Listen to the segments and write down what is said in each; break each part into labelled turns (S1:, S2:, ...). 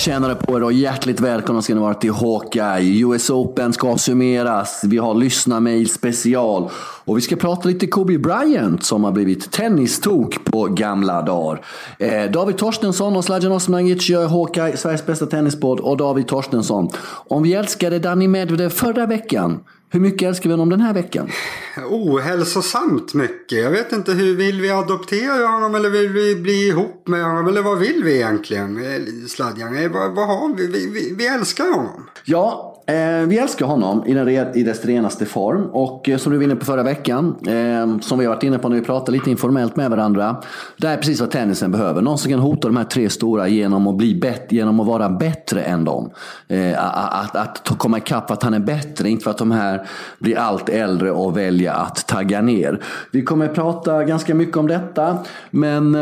S1: Tjenare på er och hjärtligt välkomna ska ni vara till Hawkeye. US Open ska summeras. Vi har lyssna-mail special. Och vi ska prata lite Kobe Bryant som har blivit tennistok på gamla dagar. Eh, David Torstensson och Sladjan Osmanagic gör Hawkeye, Sveriges bästa tennispodd. Och David Torstensson. Om vi älskade Danny Medvedev förra veckan hur mycket älskar vi honom den här veckan?
S2: Ohälsosamt mycket. Jag vet inte hur vill vi adoptera honom eller vill vi bli ihop med honom eller vad vill vi egentligen? Sladjan, vad, vad har vi? Vi, vi? vi älskar honom.
S1: Ja, Eh, Eh, vi älskar honom i, den, i dess renaste form. Och eh, som du var inne på förra veckan, eh, som vi har varit inne på när vi pratar lite informellt med varandra. Det här är precis vad tennisen behöver. Någon som kan hota de här tre stora genom att, bli bett, genom att vara bättre än dem. Eh, att, att, att komma ikapp att han är bättre, inte för att de här blir allt äldre och väljer att tagga ner. Vi kommer prata ganska mycket om detta. Men,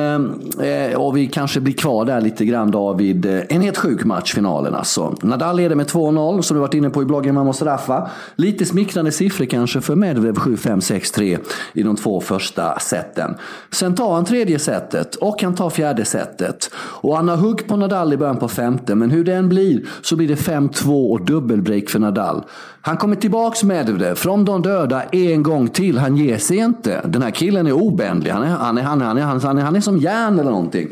S1: och vi kanske blir kvar där lite grann David. En helt sjuk match, finalen alltså. Nadal leder med 2-0, som du varit inne på i bloggen Man måste raffa. Lite smickrande siffror kanske för Medvedev 7-5-6-3 i de två första seten. Sen tar han tredje setet och han tar fjärde setet. Och han har hugg på Nadal i början på femte, men hur den blir så blir det 5-2 och dubbelbreak för Nadal. Han kommer tillbaks Medvedev, från de döda en gång till. Han ger sig inte. Den här killen är obändlig. Han är, han är, han är, han är, han är, han är som järn eller någonting.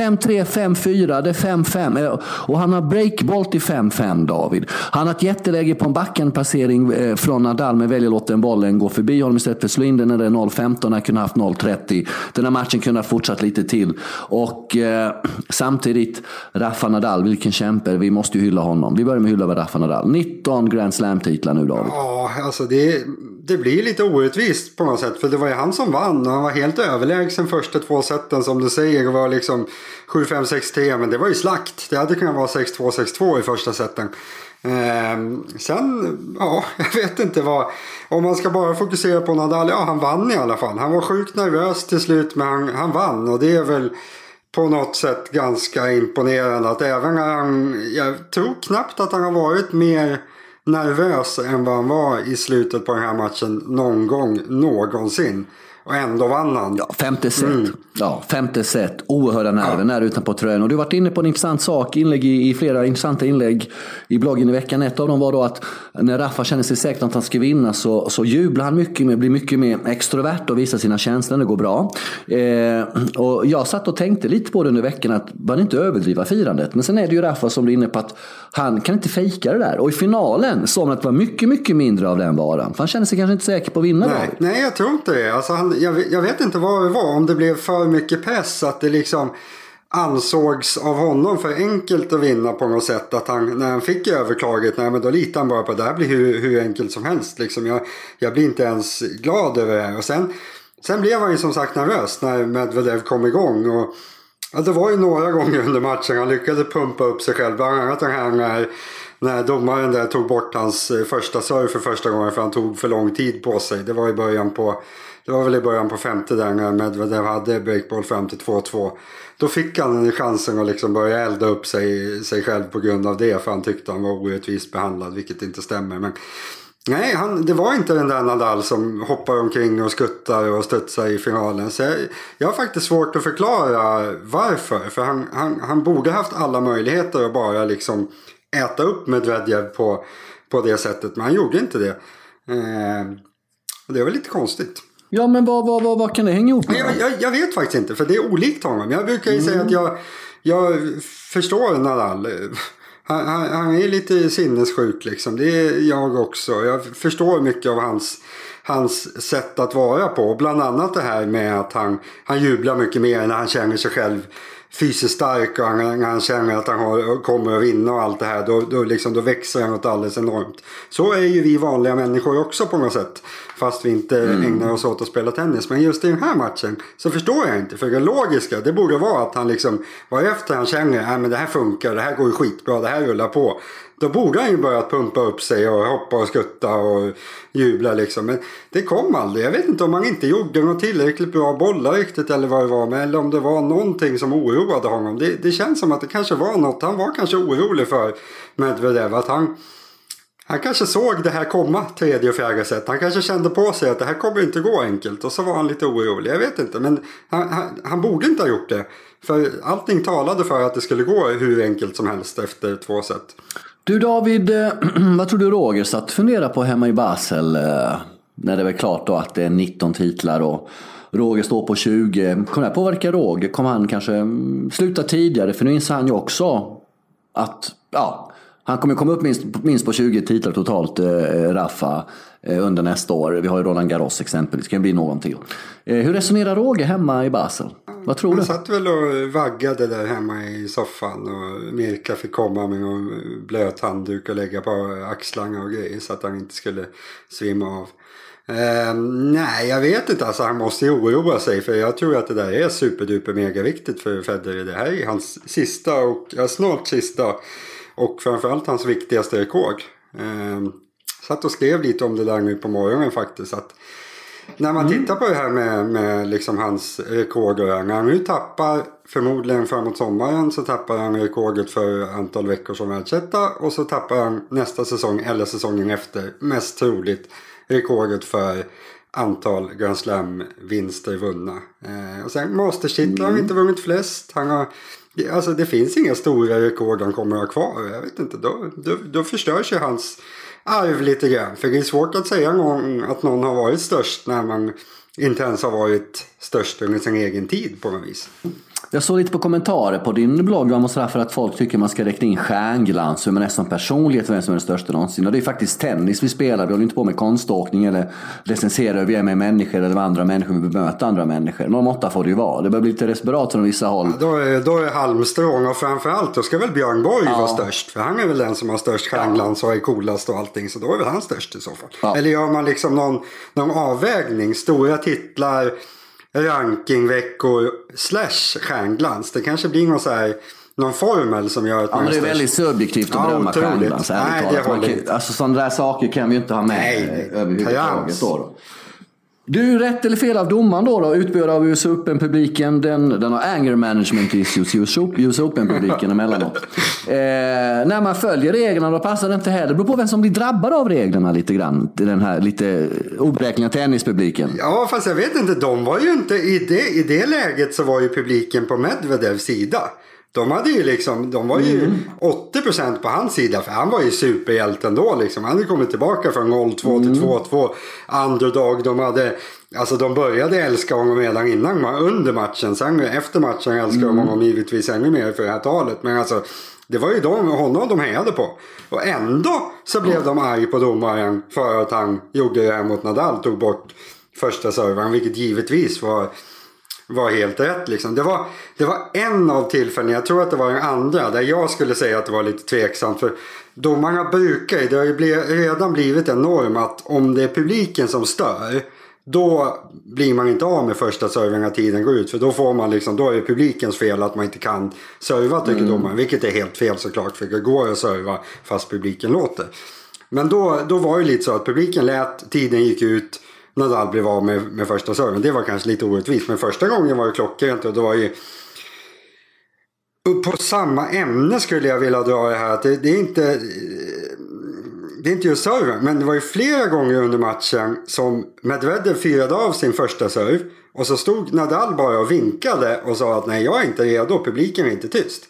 S1: 5-3, 5-4, det är 5-5. Eh, och han har breakbolt i 5-5 David. Han har ett jätteläge på en backenpassering eh, från Nadal men väljer att låta den bollen gå förbi honom istället för att slå in den när det är 0-15. Han kunde haft 0-30. Den här matchen kunde ha fortsatt lite till. Och eh, samtidigt, Rafa Nadal, vilken kämpe. Vi måste ju hylla honom. Vi börjar med att hylla Rafa Nadal. 19 Grand Slam titlar nu David.
S2: Ja, alltså det, det blir lite orättvist på något sätt. För det var ju han som vann och han var helt överlägsen första två seten som du säger. Och var liksom 7-5, 6-3 men det var ju slakt. Det hade kunnat vara 6-2, 6-2 i första seten. Ehm, sen, ja, jag vet inte vad. Om man ska bara fokusera på Nadal, ja han vann i alla fall. Han var sjukt nervös till slut men han, han vann och det är väl på något sätt ganska imponerande att även han, jag tror knappt att han har varit mer nervös än vad han var i slutet på den här matchen någon gång någonsin. Och ändå vann han.
S1: Ja, femte set. Mm. Ja, femte set. Oerhörda nerver ja. när utanpå tröjan. Och du har varit inne på en intressant sak, inlägg i, i, flera intressanta inlägg i bloggen i veckan. Ett av dem var då att när Rafa känner sig säker att han ska vinna så, så jublar han mycket mer, blir mycket mer extrovert och visar sina känslor. Det går bra. Eh, och jag satt och tänkte lite på det under veckan att man inte överdriva firandet. Men sen är det ju Rafa som blir inne på att han kan inte fejka det där. Och i finalen sa man att det var mycket, mycket mindre av den varan. För han känner sig kanske inte säker på att vinna.
S2: Nej, nej jag tror inte det. Alltså han, jag, jag vet inte vad det var. Om det blev för mycket press. Att det liksom ansågs av honom för enkelt att vinna på något sätt. Att han, när han fick överklaget, nej men då litade han bara på att det här blir hur, hur enkelt som helst. Liksom jag, jag blir inte ens glad över det här. Och sen, sen blev han ju som sagt nervös när Medvedev kom igång. Och, ja, det var ju några gånger under matchen han lyckades pumpa upp sig själv. Bland annat den här när, när domaren där tog bort hans eh, första serve för första gången för han tog för lång tid på sig. Det var i början på det var väl i början på femte där när Medvedev hade breakball fram till 2-2. Då fick han chansen att liksom börja elda upp sig, sig själv på grund av det. För han tyckte han var orättvist behandlad, vilket inte stämmer. Men nej, han, det var inte den där Nadal som hoppar omkring och skuttar och studsar i finalen. Så jag, jag har faktiskt svårt att förklara varför. För han, han, han borde haft alla möjligheter att bara liksom äta upp Medvedev på, på det sättet. Men han gjorde inte det. Eh, och det var lite konstigt.
S1: Ja, men vad, vad, vad, vad kan det hänga ihop med?
S2: Jag, jag, jag, vet faktiskt inte, för det är olikt honom. Jag brukar ju mm. säga att jag, jag förstår Nadal. Han, han, han, är lite sinnessjuk liksom. Det är jag också. Jag förstår mycket av hans, hans sätt att vara på. Bland annat det här med att han, han jublar mycket mer när han känner sig själv fysiskt stark och han, han känner att han har, kommer att vinna och allt det här. Då, då, liksom, då växer han något alldeles enormt. Så är ju vi vanliga människor också på något sätt. Fast vi inte mm. ägnar oss åt att spela tennis. Men just i den här matchen så förstår jag inte. För det logiska det borde vara att han liksom efter han känner att det här funkar, det här går ju skitbra, det här rullar på. Då borde han ju börjat pumpa upp sig och hoppa och skutta och jubla liksom. Men det kom aldrig. Jag vet inte om han inte gjorde något tillräckligt bra bollar riktigt eller vad det var. Men, eller om det var någonting som oroade honom. Det, det känns som att det kanske var något han var kanske orolig för Medvedev. Att han han kanske såg det här komma tredje och fjärde set. Han kanske kände på sig att det här kommer inte gå enkelt. Och så var han lite orolig. Jag vet inte. Men han, han, han borde inte ha gjort det. För allting talade för att det skulle gå hur enkelt som helst efter två set.
S1: Du David, eh, vad tror du Roger satt och funderade på hemma i Basel? Eh, när det är klart då att det är 19 titlar och Roger står på 20. Kommer det påverka Roger? Kommer han kanske mm, sluta tidigare? För nu inser han ju också att ja, han kommer komma upp minst, minst på 20 titlar totalt, eh, Raffa, under nästa år. Vi har ju Roland Garros exempelvis, det kan bli någonting. Eh, hur resonerar Roger hemma i Basel? Vad tror
S2: Han
S1: du?
S2: satt väl och vaggade där hemma i soffan och Mirka fick komma med en blöt handduk och lägga på axlarna och grejer så att han inte skulle svimma av. Eh, nej, jag vet inte. Alltså, han måste ju oroa sig för jag tror att det där är superduper megaviktigt för Federer. Det här är hans sista och ja, snart sista och framförallt hans viktigaste rekord. Eh, satt och skrev lite om det där nu på morgonen faktiskt. Att när man tittar på det här med, med liksom hans rekord och När han nu tappar förmodligen framåt sommaren så tappar han rekordet för antal veckor som världsetta. Och så tappar han nästa säsong eller säsongen efter mest troligt rekordet för antal Grand Slam-vinster vunna. Eh, och sen Masters-titlar har han inte vunnit flest. Han har, alltså det finns inga stora rekord han kommer att ha kvar. Jag vet inte, då, då, då förstörs ju hans arv lite grann. För det är svårt att säga någon, att någon har varit störst när man inte ens har varit störst under sin egen tid på något vis.
S1: Jag såg lite på kommentarer på din blogg om för att folk tycker man ska räkna in stjärnglans, hur man är som personlighet, vem som är den största någonsin. Och det är faktiskt tennis vi spelar, vi håller inte på med konståkning eller recenserar hur vi är med människor eller med andra människor, vi bemöter andra människor. Någon måtta får det ju vara. Det börjar bli lite desperat från vissa håll.
S2: Då är, då är Halmstrång och framförallt då ska väl Björn Borg ja. vara störst. För han är väl den som har störst stjärnglans och är coolast och allting. Så då är väl han störst i så fall. Ja. Eller gör man liksom någon, någon avvägning, stora titlar rankingveckor slash stjärnglans. Det kanske blir någon så här någon formel som gör att
S1: ja, man... Men det är väldigt subjektivt att bedöma stjärnglans. Nej, det håller inte. Alltså sådana där saker kan vi ju inte ha med nej, överhuvudtaget. Då, då. Du, rätt eller fel av domaren då? då utbjöd av US Open-publiken. Den, den har anger management issues, US Open-publiken emellanåt. Eh, när man följer reglerna då passar det inte heller. Det beror på vem som blir drabbad av reglerna lite grann. Den här lite oberäkneliga tennispubliken.
S2: Ja, fast jag vet inte. De var ju inte i det, i det läget så var ju publiken på Medvedevs sida. De hade ju liksom, de var ju mm. 80% på hans sida för han var ju superhjälten då liksom. Han hade kommit tillbaka från 0-2 mm. till 2-2. Underdog, de hade, alltså de började älska honom redan innan, under matchen. Sen efter matchen älskade de mm. honom givetvis ännu mer för det här talet. Men alltså, det var ju de, honom de hejade på. Och ändå så blev de arg på domaren för att han gjorde det här mot Nadal, tog bort första servern, vilket givetvis var var helt rätt. Liksom. Det, var, det var en av tillfällena, jag tror att det var den andra, där jag skulle säga att det var lite tveksamt. För domarna brukar det har ju redan blivit en norm att om det är publiken som stör då blir man inte av med första serven när tiden går ut. För då, får man liksom, då är det publikens fel att man inte kan serva tycker mm. domaren. Vilket är helt fel såklart för det går att serva fast publiken låter. Men då, då var det lite så att publiken lät, tiden gick ut. Nadal blev av med, med första serven. Det var kanske lite orättvist. Men första gången var det klockrent och det var ju... På samma ämne skulle jag vilja dra det här. Att det, det är inte... Det är inte just serven, men det var ju flera gånger under matchen som Medvedev firade av sin första serve. Och så stod Nadal bara och vinkade och sa att nej jag är inte redo, publiken är inte tyst.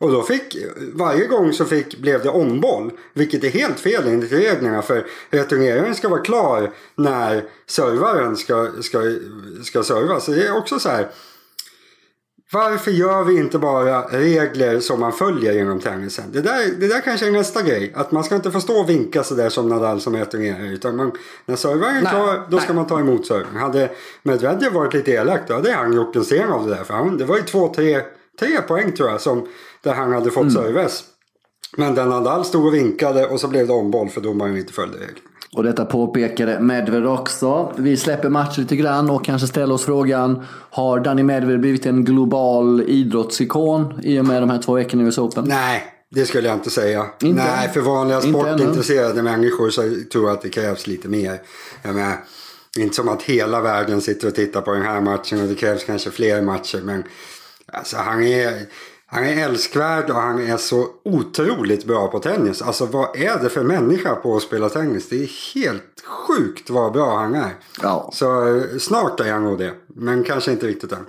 S2: Och då fick, varje gång så fick, blev det omboll. Vilket är helt fel enligt reglerna. För returneringen ska vara klar när servaren ska, ska, ska serva. Så det är också så här. Varför gör vi inte bara regler som man följer genom tennisen? Det där, det där kanske är nästa grej. Att man ska inte få stå och vinka sådär som Nadal som returnerar. Utan man, när servern är klar, då ska nej. man ta emot servern. Hade Medvedev varit lite elak då hade han gjort en scen av det där. För han, det var ju två, tre, tre poäng tror jag som där han hade fått mm. service. Men den Nadal stod och vinkade och så blev det omboll för domaren inte följde regeln.
S1: Och detta påpekade Medved också. Vi släpper matchen lite grann och kanske ställer oss frågan. Har Danny Medved blivit en global idrottsikon i och med de här två veckorna i US Open?
S2: Nej, det skulle jag inte säga. Inte? Nej, för vanliga sportintresserade människor så tror jag att det krävs lite mer. Jag menar, inte som att hela världen sitter och tittar på den här matchen och det krävs kanske fler matcher. Men alltså, han är Han är älskvärd och han är så otroligt bra på tennis. Alltså vad är det för människa på att spela tennis? Det är helt sjukt vad bra han är.
S1: Ja.
S2: Så eh, snart är han nog det. Men kanske inte riktigt än.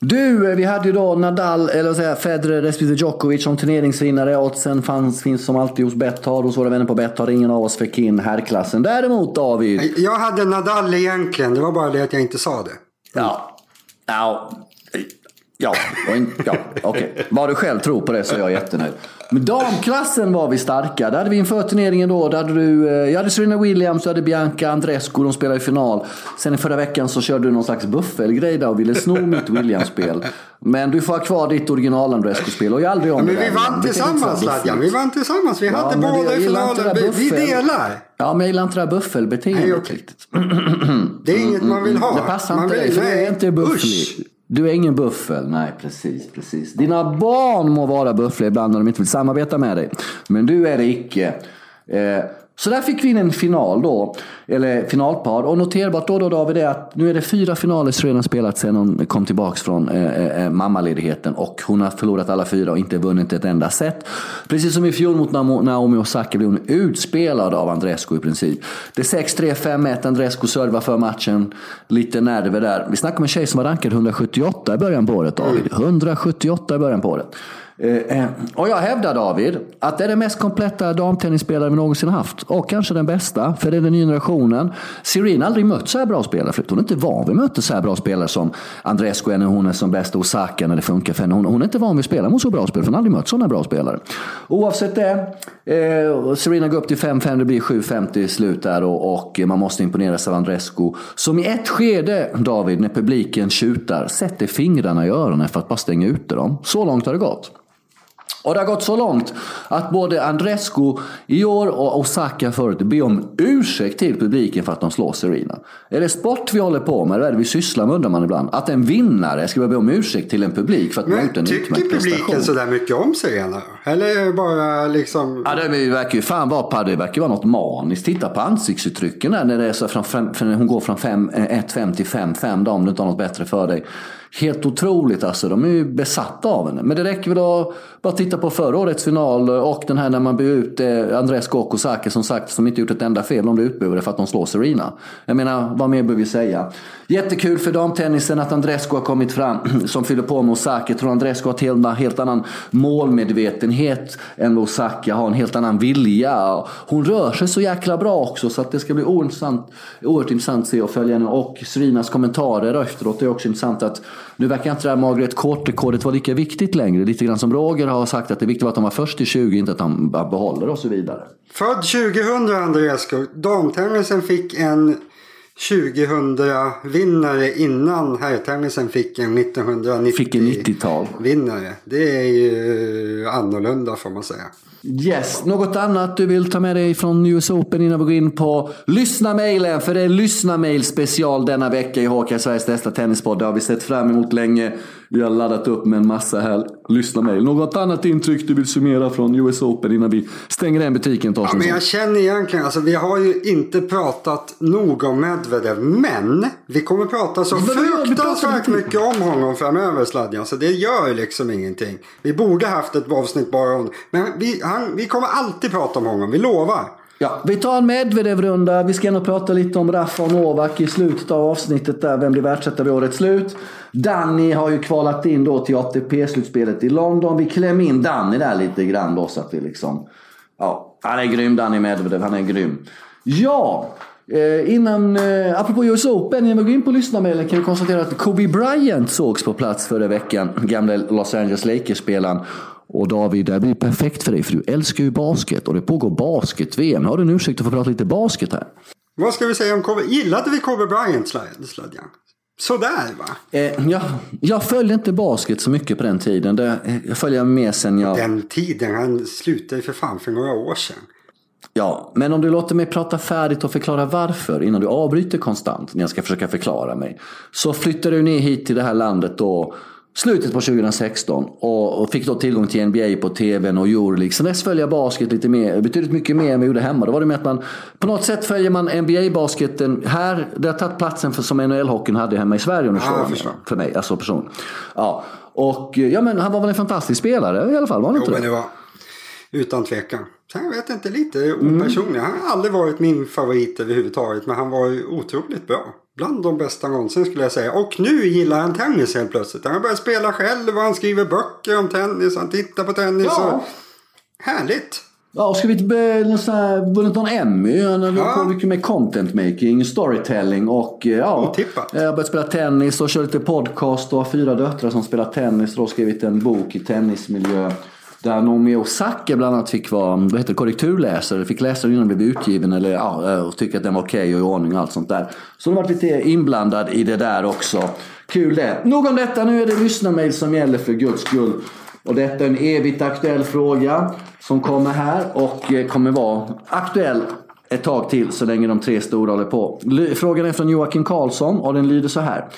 S1: Du, eh, vi hade ju då Nadal, eller vad säger Federer respektive Djokovic som turneringsvinnare. Oddsen fanns, finns som alltid hos Betthard. Hos våra vänner på Betthard. Ingen av oss fick in herrklassen. Däremot David.
S2: Jag hade Nadal egentligen. Det var bara det att jag inte sa det.
S1: Ja. Ja. Ja, in- ja okej. Vad du själv tror på det så är jag jättenöjd. Men damklassen var vi starka. Där hade vi inför turneringen då. Där hade du, eh, jag hade Serena Williams, du hade Bianca Andrescu. De spelade i final. Sen i förra veckan så körde du någon slags buffelgrej där och ville sno mitt Williams-spel. Men du får ha kvar ditt original Andrescu-spel och jag aldrig om
S2: Men
S1: det
S2: vi
S1: där igen.
S2: vann tillsammans. Sladjan. Vi vann tillsammans. Vi
S1: Ja,
S2: hade
S1: men
S2: båda
S1: jag
S2: i finalen. Vi,
S1: där
S2: vi delar.
S1: Ja, men jag gillar inte det här buffelbeteendet riktigt.
S2: Det är inget man vill ha.
S1: Mm, Det passar
S2: man
S1: inte
S2: vill,
S1: dig, för du
S2: nej,
S1: är inte bufflig.
S2: usch.
S1: Du är ingen buffel. Nej, precis, precis. Dina barn må vara bufflar ibland när de inte vill samarbeta med dig. Men du är det icke. Eh, så där fick vi in en final då, eller finalpar. Och noterbart då, då David är att nu är det fyra finaler som redan spelat sedan hon kom tillbaka från eh, eh, mammaledigheten. Och hon har förlorat alla fyra och inte vunnit ett enda set. Precis som i fjol mot Naomi Osaka blev hon utspelad av Andrescu i princip. Det är 6-3, 5-1. Andrescu servar för matchen. Lite nerver där. Vi snackar om en tjej som var rankad 178 i början på året David. 178 i början på året. Eh, eh, och jag hävdar David, att det är den mest kompletta damtennisspelare vi någonsin haft. Och kanske den bästa, för det är den nya generationen. Serena har aldrig mött så här bra spelare förut. Hon är inte van vid att möta så här bra spelare som Andrescu när hon är som bäst, Osaka när det funkar för henne. Hon, hon är inte van vid att spela mot så bra spelare, för hon har aldrig mött sådana bra spelare. Oavsett det, eh, Serena går upp till 5-5, det blir 7-50 i slut där och, och man måste imponeras av Andrescu. Som i ett skede, David, när publiken tjutar, sätter fingrarna i öronen för att bara stänga ute dem. Så långt har det gått. Och det har gått så långt att både Andrescu i år och Osaka förut ber om ursäkt till publiken för att de slår Serena. Är det sport vi håller på med? Eller är det vi sysslar med undrar man ibland? Att en vinnare ska be om ursäkt till en publik för att de har gjort en
S2: tycker
S1: utmärkt
S2: publiken
S1: prestation?
S2: sådär mycket om Serena? Eller bara liksom...
S1: Ja, det verkar ju fan vara, det verkar vara något maniskt. Titta på ansiktsuttrycken där när det är så fem, för när hon går från 1-5 till 5-5 om du inte har något bättre för dig. Helt otroligt alltså. De är ju besatta av henne. Men det räcker väl att bara titta på förra årets final och den här när man byter ut Andres och som sagt som inte gjort ett enda fel. De blir utbuade för att de slår Serena. Jag menar, vad mer behöver vi säga? Jättekul för damtennisen att Andrescu har kommit fram som fyller på med Osaka. Jag tror Andrescu har en helt, helt annan målmedvetenhet än vad Osaka har. En helt annan vilja. Hon rör sig så jäkla bra också så att det ska bli oerhört intressant att se och följa henne. Och Serinas kommentarer efteråt är också intressant att nu verkar inte det här Margaret Court-rekordet vara lika viktigt längre. Lite grann som Roger har sagt att det är viktigt att de var först i 20, inte att de behåller och så vidare.
S2: Född 2000 Andreescu. Damtennisen fick en 2000-vinnare innan herrtennisen fick en 1990
S1: Fick en 90-tal.
S2: vinnare. Det är ju annorlunda får man säga.
S1: Yes, något annat du vill ta med dig från US Open innan vi går in på lyssna-mailen? För det är lyssna-mail special denna vecka i HK Sveriges bästa tennispodd. Det har vi sett fram emot länge. Vi har laddat upp med en massa här lyssna-mail. Något annat intryck du vill summera från US Open innan vi stänger den butiken
S2: Ja,
S1: Torstensson?
S2: men jag känner egentligen, alltså vi har ju inte pratat nog om Medvedev. Men vi kommer prata så fruktansvärt mycket om honom framöver Sladjan. Så det gör ju liksom ingenting. Vi borde haft ett avsnitt bara om Men vi, han, vi kommer alltid prata om honom, vi lovar.
S1: Ja, vi tar en Medvedev-runda. Vi ska nog prata lite om Rafa och Novak i slutet av avsnittet där. Vem blir världsetta vid årets slut? Danny har ju kvalat in då till ATP-slutspelet i London. Vi klämmer in Danny där lite grann då så att vi liksom... Ja, han är grym Danny Medvedev. Han är grym. Ja, eh, innan... Eh, apropå US Open, innan vi går in på lyssnarmailen kan vi konstatera att Kobe Bryant sågs på plats förra veckan. Gamle Los Angeles Lakers-spelaren. Och David, det här blir perfekt för dig för du älskar ju basket och det pågår basket-VM. Har du en ursäkt att få prata lite basket här?
S2: Vad ska vi säga om Kobe? Gillade vi Kobe Bryant Slad- Sladjan? Sådär va?
S1: Eh, jag, jag följde inte basket så mycket på den tiden. Det eh, jag följer mer sen jag...
S2: Den tiden, han slutade ju för fan för några år sedan.
S1: Ja, men om du låter mig prata färdigt och förklara varför innan du avbryter konstant när jag ska försöka förklara mig. Så flyttar du ner hit till det här landet då slutet på 2016 och, fick då tillgång till NBA på tvn och Euroleague. Sen dess följer jag basket lite mer, betydligt mycket mer än jag gjorde hemma. Då var det med att man på något sätt följer man NBA-basketen här. Det har tagit platsen för, som NHL-hockeyn hade hemma i Sverige om du förstår mig. För mig, alltså person. Ja, och ja, men han var väl en fantastisk spelare i alla fall, var han
S2: Jo,
S1: inte
S2: men
S1: det?
S2: det var utan tvekan. Jag vet inte, lite opersonlig. Han har aldrig varit min favorit överhuvudtaget. Men han var ju otroligt bra. Bland de bästa någonsin skulle jag säga. Och nu gillar han tennis helt plötsligt. Han har börjat spela själv och han skriver böcker om tennis. Han tittar på tennis.
S1: Ja.
S2: Och... Härligt!
S1: Ja, och skrivit här- vunnit någon Emmy. Han har
S2: Ja.
S1: mycket med content making, storytelling och eh, ja.
S2: Otippat.
S1: Jag har börjat spela tennis och kör lite podcast och har fyra döttrar som spelar tennis. Och skrivit en bok i tennismiljö. Där Naomi Osaka bland annat fick vara vad heter det, korrekturläsare. Fick läsa den innan den blev utgiven. Eller, ja, eh, och tycka att den var okej och i ordning och allt sånt där. Så de har varit lite inblandad i det där också. Kul det. Nog om detta. Nu är det lyssnarmail som gäller för guds skull. Och detta är en evigt aktuell fråga som kommer här och eh, kommer vara aktuell ett tag till så länge de tre stora håller på. Frågan är från Joakim Karlsson och den lyder så här.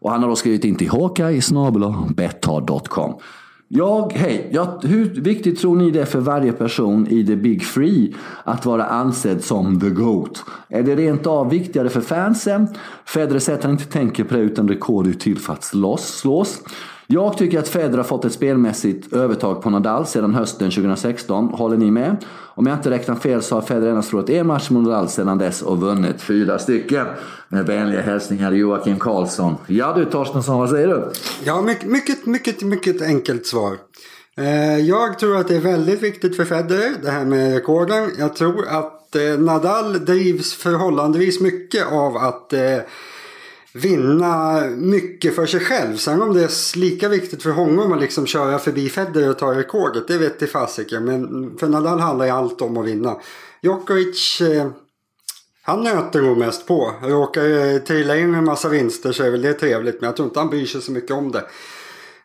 S1: Och han har då skrivit in till hawkeye.betthard.com. Jag, hej, jag, hur viktigt tror ni det är för varje person i the big free att vara ansedd som the GOAT? Är det rent av viktigare för fansen? Federer säger att han inte tänker på det utan rekord är till för att slåss. slås. Jag tycker att Federer har fått ett spelmässigt övertag på Nadal sedan hösten 2016. Håller ni med? Om jag inte räknar fel så har Federer endast förlorat en match mot Nadal sedan dess och vunnit fyra stycken. Med vänliga hälsningar Joakim Karlsson. Ja du Torstensson, vad säger du?
S2: Ja, mycket, mycket, mycket, enkelt svar. Eh, jag tror att det är väldigt viktigt för Federer, det här med rekorden. Jag tror att eh, Nadal drivs förhållandevis mycket av att eh, vinna mycket för sig själv. Sen om det är lika viktigt för honom att liksom köra förbi Federer och ta rekordet, det vet i fasiken. Men för Nadal handlar ju allt om att vinna. Djokovic, eh, han nöter nog mest på. Råkar eh, trilla in en massa vinster så är väl det trevligt. Men jag tror inte han bryr sig så mycket om det.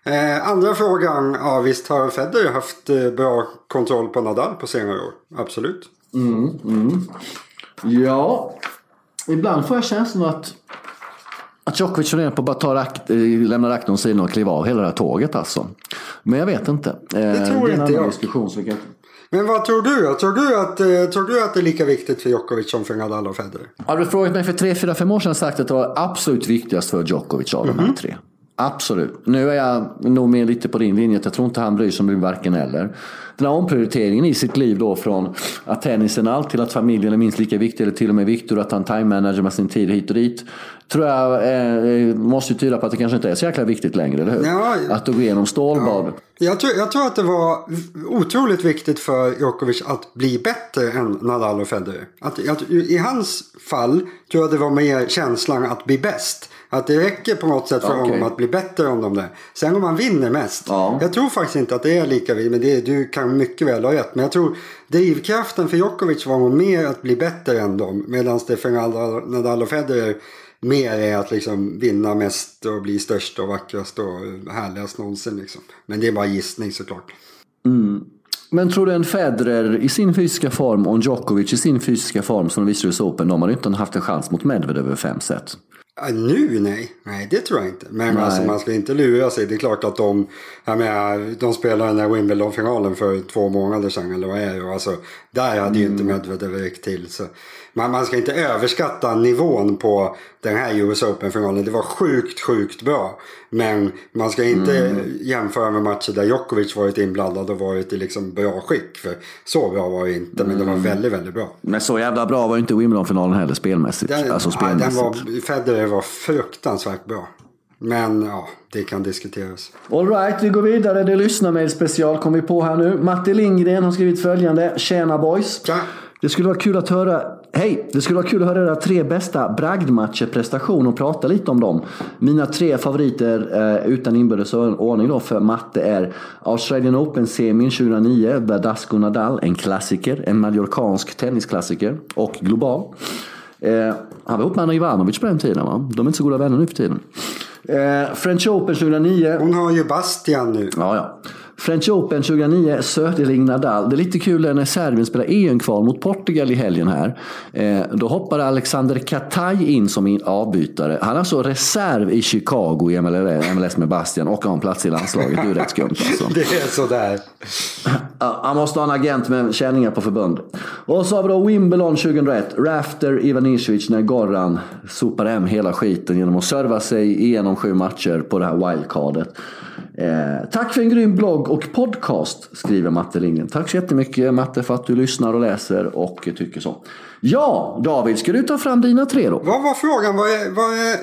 S2: Eh, andra frågan, ja visst har Federer haft eh, bra kontroll på Nadal på senare år. Absolut. Mm, mm.
S1: Ja, ibland får jag känslan att att Djokovic funderar på att bara ta rakt, eh, lämna racketen åt sidan och kliva av hela det här tåget alltså. Men jag vet inte. Eh, Det
S2: tror
S1: är en
S2: inte jag.
S1: diskussion. Så kan...
S2: Men vad tror du? Tror du, att, eh, tror du att det är lika viktigt för Djokovic som för Nadal och Federer?
S1: Hade du frågat mig för tre, fyra, fem år sedan sagt att det var absolut viktigast för Djokovic av de här tre. Absolut. Nu är jag nog mer lite på din linje. Jag tror inte han bryr sig om varken eller. Den här omprioriteringen i sitt liv då från att tennisen är allt till att familjen är minst lika viktig eller till och med viktigare att han time-manager med sin tid hit och dit. Tror jag eh, måste ju tyda på att det kanske inte är så jäkla viktigt längre, eller hur?
S2: Ja.
S1: Att gå igenom stålbad.
S2: Jag tror, jag tror att det var otroligt viktigt för Djokovic att bli bättre än Nadal och Federer. Att, att, I hans fall tror jag det var mer känslan att bli bäst. Att det räcker på något sätt för
S1: Okej.
S2: honom att bli bättre än de där. Sen om han vinner mest.
S1: Ja.
S2: Jag tror faktiskt inte att det är lika. Men det, du kan mycket väl ha rätt. Men jag tror drivkraften för Djokovic var nog mer att bli bättre än dem. Medan det för Nadal, och Federer mer är att liksom vinna mest och bli störst och vackrast och härligast någonsin. Liksom. Men det är bara gissning såklart.
S1: Men tror du en Federer i sin fysiska form och en Djokovic i sin fysiska form som de visade i US Open, de hade inte haft en chans mot Medvedev över fem set.
S2: Ja, nu nej, nej det tror jag inte. Men
S1: Nej.
S2: alltså, man ska inte lura sig. Det är klart att de, jag menar, de spelade den där Wimbledon-finalen för två månader sedan eller vad är det? Alltså, där hade ju inte Medvedev räckt till. Så. Man, man ska inte överskatta nivån på den här US Open-finalen. Det var sjukt, sjukt bra. Men man ska inte jämföra med matcher där Djokovic varit inblandad och varit i liksom bra skick. För så bra var det inte, men det var väldigt, väldigt bra.
S1: Men så jävla bra var ju inte Wimbledon-finalen heller spelmässigt.
S2: Den,
S1: alltså
S2: ja, den
S1: spelmässigt.
S2: var, Federer var fruktansvärt bra. Men ja, det kan diskuteras.
S1: All right, vi går vidare. Det lyssnar med special kom vi på här nu. Matte Lindgren har skrivit följande. Tjena boys.
S2: Tja.
S1: Det skulle vara kul att höra Hej! Det skulle vara kul att höra era tre bästa bragdmatcher prestation och prata lite om dem. Mina tre favoriter eh, utan inbördes ordning då för matte är Australian Open-semin 2009, Verdasco Nadal, en klassiker, en mallorcansk tennisklassiker och global. Eh, han var ihop med Anna Ivanovic på den tiden va? De är inte så goda vänner nu för tiden. Eh, French Open 2009.
S2: Hon har ju Bastian nu.
S1: Ja, ja. French Open 2009, Söderling Nadal. Det är lite kul när Serbien spelar EM-kval mot Portugal i helgen här. Eh, då hoppade Alexander Kataj in som avbytare. Han är alltså reserv i Chicago i MLS med Bastian och har en plats i landslaget. Det är rätt skumt alltså.
S2: Det är sådär.
S1: Han måste ha en agent med känningar på förbund. Och så har vi då Wimbledon 2001. Rafter Ivanisevic när Goran sopar hem hela skiten genom att serva sig igenom sju matcher på det här wildcardet. Eh, tack för en grym blogg och podcast, skriver Matte Lindgren. Tack så jättemycket Matte för att du lyssnar och läser och tycker så. Ja, David, ska du ta fram dina tre då?
S2: Vad var frågan? Vad är, vad är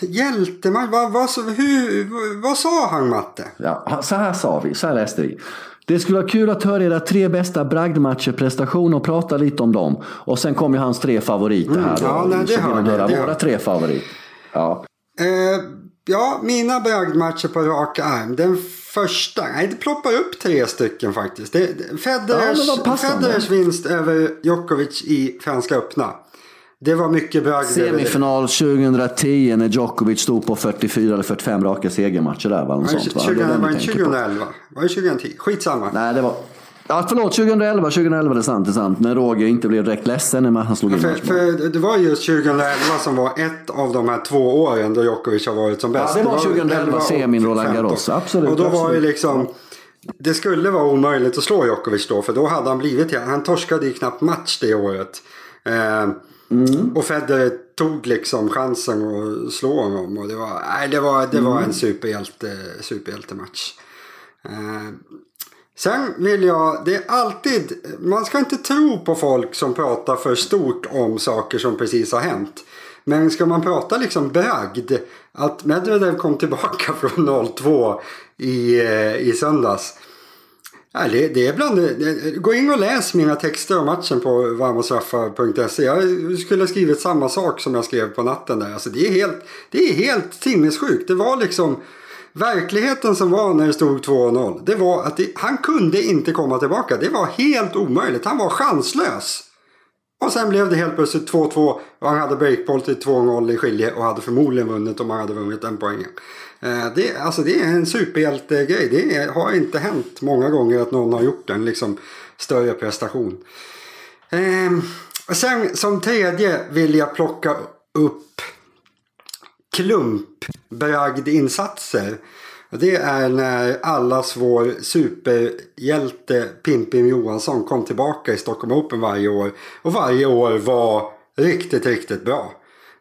S2: hjältematch? Vad, vad, hur, vad sa han Matte?
S1: Ja, så här sa vi, så här läste vi. Det skulle vara kul att höra era tre bästa bragdmatcher, prestationer och prata lite om dem. Och sen kommer hans tre favoriter här. Mm, ja, nej, det har vi. Höra våra tre favoriter. Ja.
S2: Eh, ja, mina bragdmatcher på rak arm. Den första, nej det ploppar upp tre stycken faktiskt. Det, Federers, ja, Federers vinst över Djokovic i Franska öppna. Det var mycket bragd.
S1: Semifinal 2010 när Djokovic stod på 44 eller 45 raka segermatcher där. Var, sånt,
S2: va? 20, det var det 2011? Var det 2010? Skitsamma.
S1: Nej, det var... Ja, förlåt, 2011, 2011 det är sant, det är sant. När Roger inte blev direkt ledsen när han slog in
S2: för, för Det var just 2011 som var ett av de här två åren då Djokovic har varit som bäst.
S1: Ja, det var 2011, semin Roland Garros, absolut.
S2: Och då
S1: absolut.
S2: var det liksom... Det skulle vara omöjligt att slå Djokovic då, för då hade han blivit... Han torskade ju knappt match det året. Eh, Mm. Och Federer tog liksom chansen att slå honom. Och det var, nej, det var, det var mm. en superhjälte, superhjältematch. Eh, sen vill jag, det är alltid, man ska inte tro på folk som pratar för stort om saker som precis har hänt. Men ska man prata liksom bragd, att Medvedev kom tillbaka från 0-2 i, eh, i söndags. Ja, det, det är bland, det, gå in och läs mina texter om matchen på varmostraffar.se. Jag skulle ha skrivit samma sak som jag skrev på natten där. Alltså det är helt, det är helt sinnessjukt. Det var liksom verkligheten som var när det stod 2-0. Det var att det, han kunde inte komma tillbaka. Det var helt omöjligt. Han var chanslös. Och sen blev det helt plötsligt 2-2 och han hade breakboll till 2-0 i skilje och hade förmodligen vunnit om han hade vunnit den poängen. Eh, det, alltså det är en superhjältegrej. Det har inte hänt många gånger att någon har gjort en liksom större prestation. Ehm, sen som tredje vill jag plocka upp klumpbragdinsatser. Det är när allas vår superhjälte Pimpin Johansson kom tillbaka i Stockholm Open varje år. Och varje år var riktigt, riktigt bra.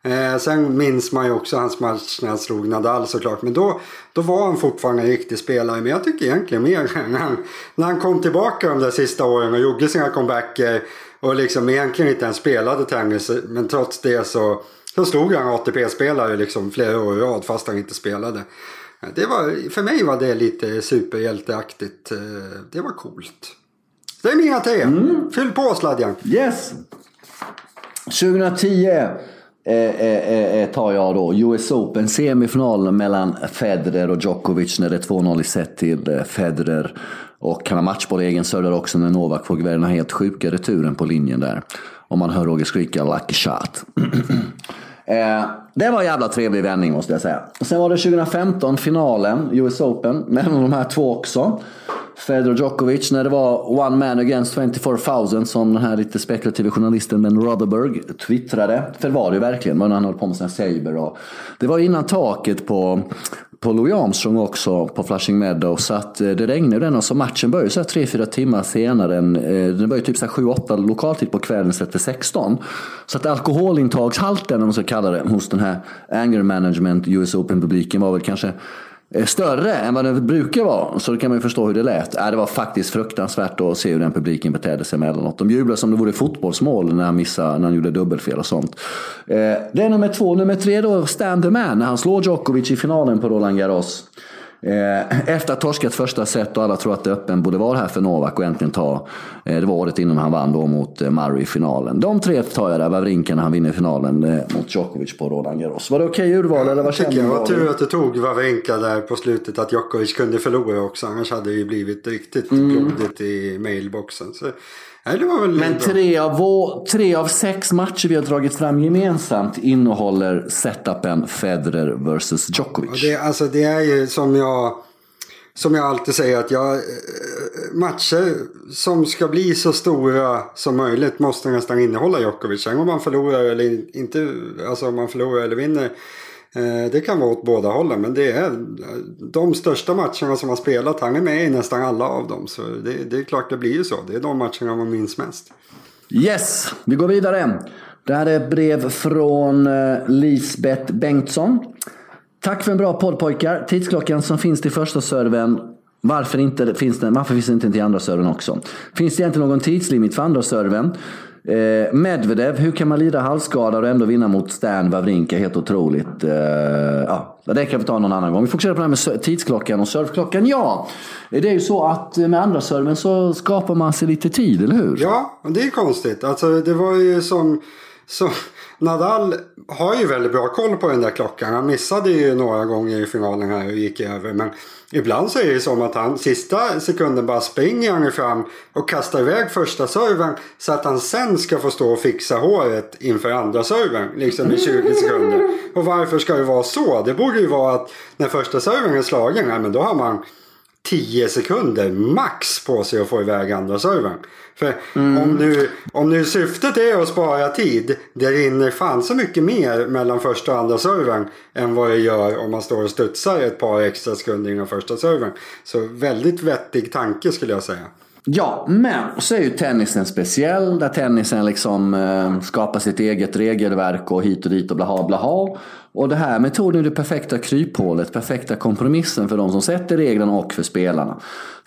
S2: Eh, sen minns man ju också hans match när han slog Nadal såklart. Men då, då var han fortfarande en riktig spelare. Men jag tycker egentligen mer när han, när han kom tillbaka de där sista åren och gjorde sina comebacker. Och liksom egentligen inte ens spelade tennis. Men trots det så, så stod han ATP-spelare liksom flera år i rad fast han inte spelade. Det var, för mig var det lite superhjälteaktigt. Eh, det var coolt. Det är mina tre. Mm. Fyll på sladjan.
S1: Yes. 2010 eh, eh, eh, tar jag då US Open semifinalen mellan Federer och Djokovic när det är 2-0 i set till eh, Federer. Och han har matchboll i egen server också när Novak får här helt sjuka returen på linjen där. Om man hör Roger skrika 'lucky shot'. Eh, det var en jävla trevlig vändning måste jag säga. Sen var det 2015, finalen, US Open, mellan de här två också. Federer och Djokovic när det var one man against 24,000 som den här lite spekulativa journalisten Ben Rotherberg twittrade. För det var det ju verkligen, när han höll på med sina saber och Det var innan taket på på Louis Armstrong också på Flushing Meadow. Så att eh, det regnade den och så matchen började så 3-4 timmar senare. Än, eh, den började typ 7-8 lokaltid på kvällen istället för 16. Så att alkoholintagshalten om man ska kalla det hos den här anger management US Open-publiken var väl kanske Eh, större än vad den brukar vara. Så då kan man ju förstå hur det lät. Äh, det var faktiskt fruktansvärt att se hur den publiken betedde sig emellanåt. De jublade som det vore fotbollsmål när han missade, när han gjorde dubbelfel och sånt. Eh, det är nummer två. Nummer tre då, Stand the Man, när han slår Djokovic i finalen på Roland Garros. Eh, efter att ha torskat första set och alla tror att det öppen borde vara här för Novak och äntligen ta. Eh, det var året innan han vann då mot eh, Murray i finalen. De tre tar jag där, Wawrinka när han vinner finalen mot Djokovic på Roland Garros. Var det okej okay urval eller vad känner du?
S2: Det var tur att du tog Wawrinka där på slutet, att Djokovic kunde förlora också. Annars hade det ju blivit riktigt mm. blodigt i mailboxen. Så
S1: Men tre av, vår, tre av sex matcher vi har dragit fram gemensamt innehåller setupen Federer vs Djokovic.
S2: Det, alltså, det är ju som jag som jag alltid säger att jag, matcher som ska bli så stora som möjligt måste nästan innehålla Djokovic. Sen om man förlorar eller inte, alltså om man förlorar eller vinner. Eh, det kan vara åt båda hållen men det är de största matcherna som har spelat. Han är med i nästan alla av dem. Så det, det är klart det blir ju så. Det är de matcherna man minns mest.
S1: Yes, vi går vidare. Det här är ett brev från eh, Lisbeth Bengtsson. Tack för en bra podd pojkar. Tidsklockan som finns till första serven varför, inte, finns den, varför finns den inte till andra serven också? Finns det egentligen någon tidslimit för andra serven? Eh, Medvedev, hur kan man lida halsskada och ändå vinna mot Stan Wawrinka? Helt otroligt. Eh, ja, det kan vi ta någon annan gång. Vi fokuserar på det här med tidsklockan och surfklockan. Ja, det är ju så att eh, med andra serven så skapar man sig lite tid, eller hur?
S2: Ja, det är konstigt. Alltså det var ju som... Så Nadal har ju väldigt bra koll på den där klockan. Han missade ju några gånger i finalen här och gick över. Men ibland så är det som att han sista sekunden bara springer han fram och kastar iväg första serven. Så att han sen ska få stå och fixa håret inför andra serven. Liksom i 20 sekunder. Och varför ska det vara så? Det borde ju vara att när första serven är slagen, ja, men då har man 10 sekunder max på sig att få iväg andra servern. För mm. om, nu, om nu syftet är att spara tid, det rinner fan så mycket mer mellan första och andra servern än vad det gör om man står och studsar ett par extra sekunder innan första servern. Så väldigt vettig tanke skulle jag säga.
S1: Ja, men så är ju tennisen speciell. Där tennisen liksom eh, skapar sitt eget regelverk och hit och dit och blaha blaha. Och det här metoden är det perfekta kryphålet, perfekta kompromissen för de som sätter reglerna och för spelarna.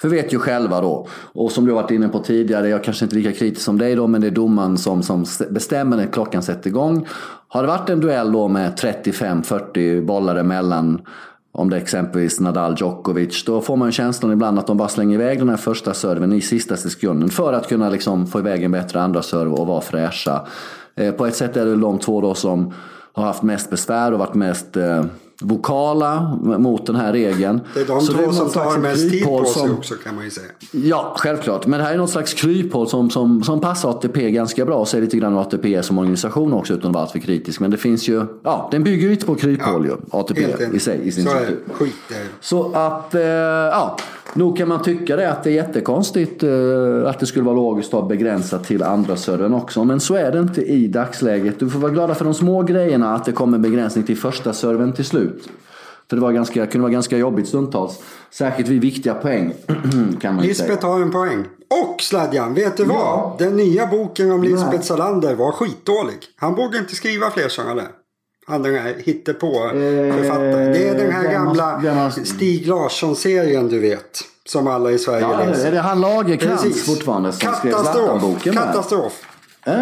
S1: För vet ju själva då, och som du har varit inne på tidigare, jag kanske inte är lika kritisk som dig då, men det är domaren som, som bestämmer när klockan sätter igång. Har det varit en duell då med 35-40 bollar emellan om det är exempelvis Nadal Djokovic, då får man känslan ibland att de bara slänger iväg den här första serven i sista sekunden för att kunna liksom få iväg en bättre andra serv och vara fräscha. Eh, på ett sätt är det de två då som har haft mest besvär och varit mest eh, vokala mot den här regeln.
S2: Det är de så två är som tar mest tid på sig också kan man ju säga.
S1: Ja, självklart. Men det här är något slags kryphål som, som, som passar ATP ganska bra. Och säger lite grann ATP är som organisation också utan att vara alltför kritisk. Men det finns ju, ja, den bygger ju inte på kryphål ja, ju, ATP i sig i sin
S2: så struktur. Skit
S1: Så att, eh, ja. Nog kan man tycka det att det är jättekonstigt eh, att det skulle vara logiskt att begränsa till andra servern också. Men så är det inte i dagsläget. Du får vara glada för de små grejerna att det kommer begränsning till första servern till slut. För det var ganska, kunde vara ganska jobbigt stundtals. Särskilt vid viktiga poäng. kan man
S2: Lisbeth har en poäng. Och Sladjan, vet du vad? Ja. Den nya boken om Lisbeth Salander var skitdålig. Han borde inte skriva fler sådana där. Han den här hittepå-författaren. Eh, det är den här gamla Stig Larsson-serien du vet. Som alla i Sverige ja, läser.
S1: Är det han Lagercrantz fortfarande som
S2: Katastrof. skrev? Katastrof.
S1: Är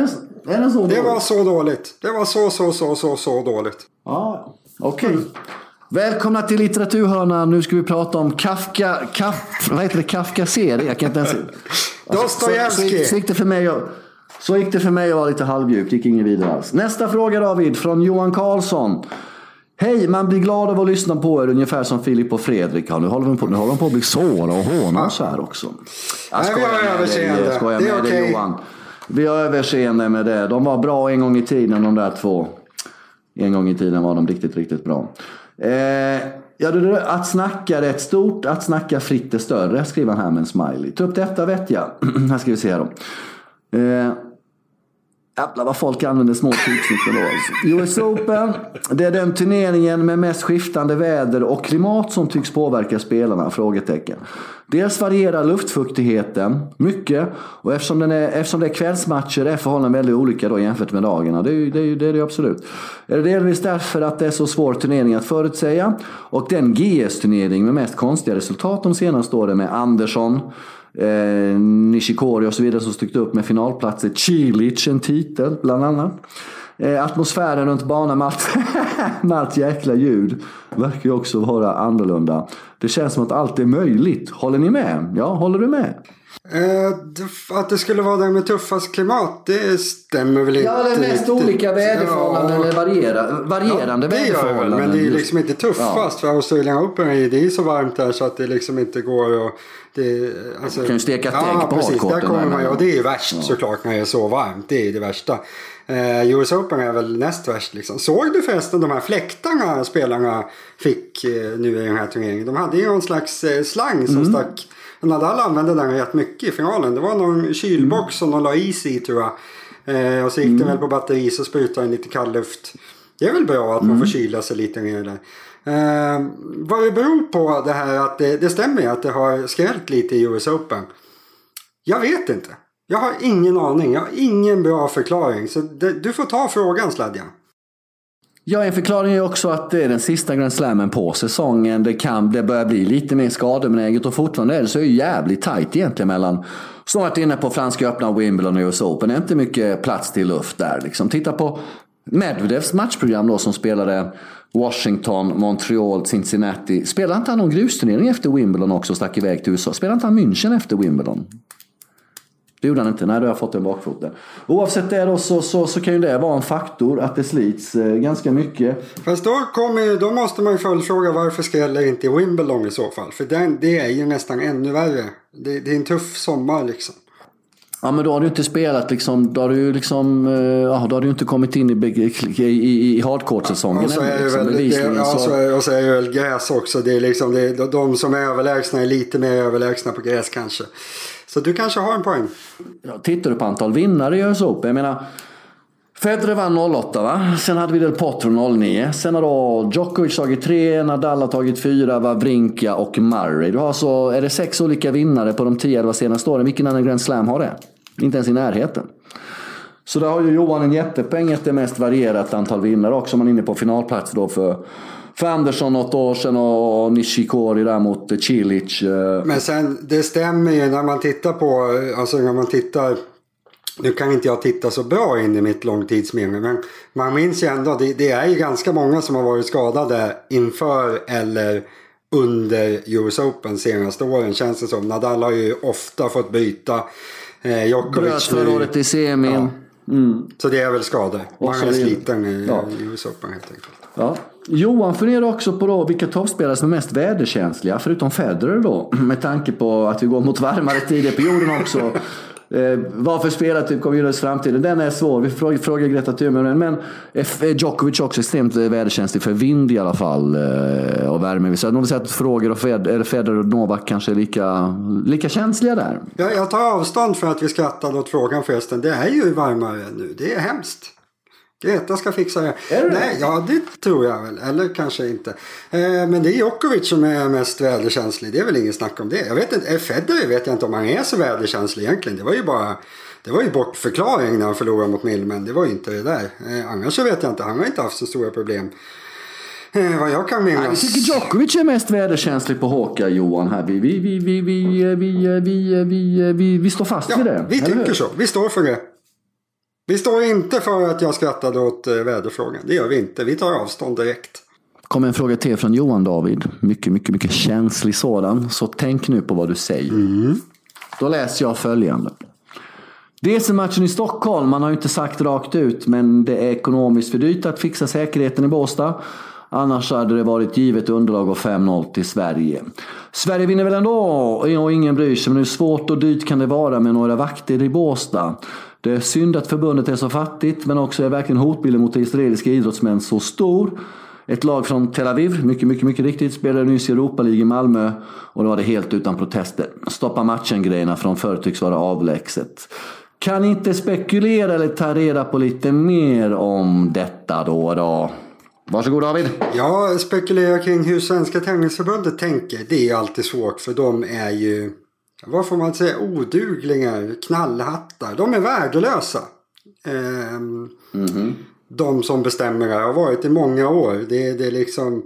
S1: det, är det, så
S2: det var så dåligt. Det var så, så, så, så, så dåligt.
S1: Ja, okej. Okay. Välkomna till litteraturhörnan. Nu ska vi prata om Kafka, Kaf, vad heter det, Kafka-serie. Jag kan inte ens...
S2: Dostojevskij.
S1: Så, så, så gick det för mig. Och, så gick det för mig att vara lite halvdjupt, gick inget vidare alls. Nästa fråga David, från Johan Karlsson. Hej, man blir glad av att lyssna på er ungefär som Filip och Fredrik. Ja, nu håller de på, nu håller de på att bli såra och håna oss här också.
S2: Jag skojar Nej, vi har överseende.
S1: Jag skojar det är med okay. dig Johan. Vi har överseende med det. De var bra en gång i tiden de där två. En gång i tiden var de riktigt, riktigt bra. Eh, ja, att snacka är ett stort, att snacka fritt är större, skriver han här med en smiley. Ta upp detta vet jag. här ska vi se här då. Eh, Jävlar vad folk använder små typsnitt då. Alltså. US Open, det är den turneringen med mest skiftande väder och klimat som tycks påverka spelarna? Frågetecken. Dels varierar luftfuktigheten mycket och eftersom, den är, eftersom det är kvällsmatcher är förhållandena väldigt olika då jämfört med dagarna. Det är ju det, är, det, är det absolut. Är det delvis därför att det är så svår turnering att förutsäga och den GS-turnering med mest konstiga resultat de senaste åren med Andersson, eh, Nishikori och så vidare som stuckit upp med finalplatser. Cilic en titel bland annat. Eh, atmosfären runt banan med allt, med allt jäkla ljud verkar ju också vara annorlunda. Det känns som att allt är möjligt. Håller ni med? Ja, håller du med?
S2: Eh, att det skulle vara det med tuffast klimat, det stämmer väl inte.
S1: Ja, det är mest olika väderförhållanden ja. eller variera, varierande ja, det väderförhållanden.
S2: men det är liksom inte tuffast. Ja. För Australian Open det är så varmt där så att det liksom inte går att... Det,
S1: alltså, du kan ju steka ett
S2: ja,
S1: ägg på
S2: precis, där kommer man, Och det är värst ja. såklart när det är så varmt. Det är det värsta. Eh, US Open är väl näst värst liksom. Såg du förresten de här fläktarna spelarna fick eh, nu i den här turneringen? De hade ju någon slags eh, slang som mm. stack. Nadal använde den rätt mycket i finalen. Det var någon kylbox som de la is i tror jag. Eh, och så gick mm. den väl på batteri så sprutade den lite kall luft. Det är väl bra att man får mm. kyla sig lite mer där. Eh, vad det beror på det här att det, det stämmer att det har skrällt lite i US Open. Jag vet inte. Jag har ingen aning. Jag har ingen bra förklaring. Så det, du får ta frågan Sladjan.
S1: Ja, en förklaring är också att det är den sista Grand Slammen på säsongen. Det, kan, det börjar bli lite mer skadebenäget och fortfarande är det så är det jävligt tajt egentligen mellan som varit inne på Franska öppna Wimbledon och US Open. Det är inte mycket plats till luft där. Liksom. Titta på Medvedevs matchprogram då som spelade Washington, Montreal, Cincinnati. Spelade inte han någon grusturnering efter Wimbledon också och stack iväg till USA? Spelade inte han München efter Wimbledon? Det gjorde han inte. Nej, då har jag fått en bakfoten. Oavsett det då så, så, så kan ju det vara en faktor att det slits eh, ganska mycket.
S2: Fast då, kommer, då måste man ju följdfråga varför skräller inte i Wimbledon i så fall? För den, det är ju nästan ännu värre. Det, det är en tuff sommar liksom.
S1: Ja men då har du inte spelat liksom, då har du liksom, eh, ja, då har du inte kommit in i, i, i, i hardcourt-säsongen.
S2: Ja, och så är det liksom, väl, det, ja, så. är, och så är det väl gräs också. Det är liksom, det de som är överlägsna är lite mer överlägsna på gräs kanske. Så du kanske har en poäng.
S1: Ja, tittar du på antal vinnare i US Open, jag menar Federer vann 08 va? Sen hade vi Del Potro 09. Sen har då Djokovic tagit 3, Nadal har tagit 4, Wawrinka och Murray. Du har alltså. är det sex olika vinnare på de 10-11 senaste åren. Vilken annan Grand Slam har det? Inte ens i närheten. Så där har ju Johan en jättepeng ett mest varierat antal vinnare också. Man är inne på finalplats då för, för Andersson något år sedan och Nishikori där mot Cilic.
S2: Eh. Men sen det stämmer ju när man tittar på, alltså när man tittar nu kan inte jag titta så bra in i mitt långtidsminne men man minns ju ändå, det, det är ju ganska många som har varit skadade inför eller under US Open senaste åren känns det som. Nadal har ju ofta fått byta. Eh, Djokovic
S1: Bröt förra året i semin. Ja.
S2: Mm. Så det är väl skador. Man är sliten i ja. US Open helt enkelt.
S1: Ja. Johan funderar också på då vilka toppspelare som är mest väderkänsliga, förutom Federer då. Med tanke på att vi går mot varmare tider på jorden också. Eh, varför spela typ Covillos framtiden? Den är svår. Vi frågar, frågar Greta Thunberg. Men är Djokovic också extremt väderkänslig för vind i alla fall. Eh, och värme. Så nog säga att frågor och Fed, eller Federer och Novak kanske är lika, lika känsliga där.
S2: Ja, jag tar avstånd för att vi skrattade åt frågan förresten. Det är ju varmare nu. Det är hemskt. Greta ska fixa det.
S1: Det
S2: Nej, ja det tror jag väl. Eller kanske inte. Eh, men det är Djokovic som är mest väderkänslig. Det är väl inget snack om det. Jag vet inte, eh, Federer vet jag inte om han är så väderkänslig egentligen. Det var ju bara det var ju bortförklaring när han förlorade mot Millman. Det var ju inte det där. Eh, annars så vet jag inte. Han har inte haft så stora problem. Eh, vad jag kan minnas.
S1: Jag tycker Djokovic är mest väderkänslig på Håka, Johan. Här. Vi, vi, vi, vi, vi, vi, vi, vi, vi, vi står fast
S2: ja,
S1: vid det.
S2: Vi tycker så. Vi står för det. Vi står inte för att jag skrattade åt eh, väderfrågan. Det gör vi inte. Vi tar avstånd direkt.
S1: kommer en fråga till från Johan David. Mycket, mycket, mycket känslig sådan. Så tänk nu på vad du säger.
S2: Mm.
S1: Då läser jag följande. DC-matchen i Stockholm, man har ju inte sagt rakt ut, men det är ekonomiskt för dyrt att fixa säkerheten i Båstad. Annars hade det varit givet underlag av 5-0 till Sverige. Sverige vinner väl ändå och ingen bryr sig, men hur svårt och dyrt kan det vara med några vakter i Båstad? Det är synd att förbundet är så fattigt, men också är verkligen hotbilden mot israeliska idrottsmän så stor. Ett lag från Tel Aviv, mycket, mycket, mycket riktigt, spelade nyss i Europa League i Malmö och då var det helt utan protester. Stoppa matchen-grejerna från förr tycks vara avlägset. Kan inte spekulera eller ta reda på lite mer om detta då och då? Varsågod David.
S2: Ja, spekulera kring hur Svenska Tennisförbundet tänker. Det är alltid svårt för de är ju vad får man säga, oduglingar, knallhattar. De är värdelösa. Eh,
S1: mm -hmm.
S2: De som bestämmer det har varit i många år. Det, det är liksom...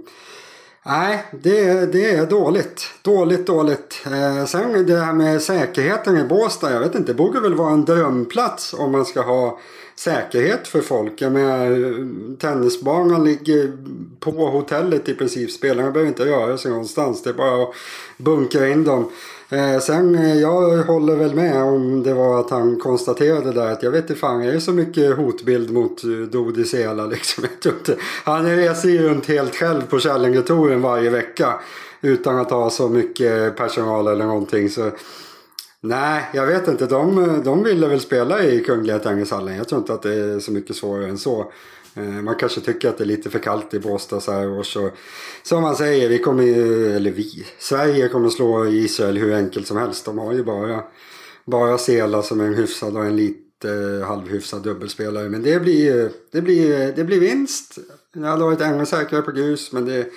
S2: Nej, det, det är dåligt. Dåligt, dåligt. Eh, sen det här med säkerheten i Båstad. Jag vet inte, det borde väl vara en drömplats om man ska ha säkerhet för folk. Jag menar, tennisbanan ligger på hotellet i princip. Spelarna behöver inte röra sig någonstans. Det är bara att bunkra in dem. Eh, sen eh, jag håller väl med om det var att han konstaterade där att jag vet inte fan är det så mycket hotbild mot eh, Dodi Sela liksom. Han reser ju runt helt själv på Källingetouren varje vecka utan att ha så mycket personal eller någonting. Så Nej, jag vet inte. De, de ville väl spela i Kungliga Tennishallen. Jag tror inte att det är så mycket svårare än så. Eh, man kanske tycker att det är lite för kallt i Båstad så här års. Så, som man säger, vi kommer ju, eller vi, Sverige kommer slå Israel hur enkelt som helst. De har ju bara, bara Sela som är en hyfsad och en lite halvhyfsad dubbelspelare. Men det blir, det blir, det blir vinst. Jag hade varit ännu säkrare på grus men det,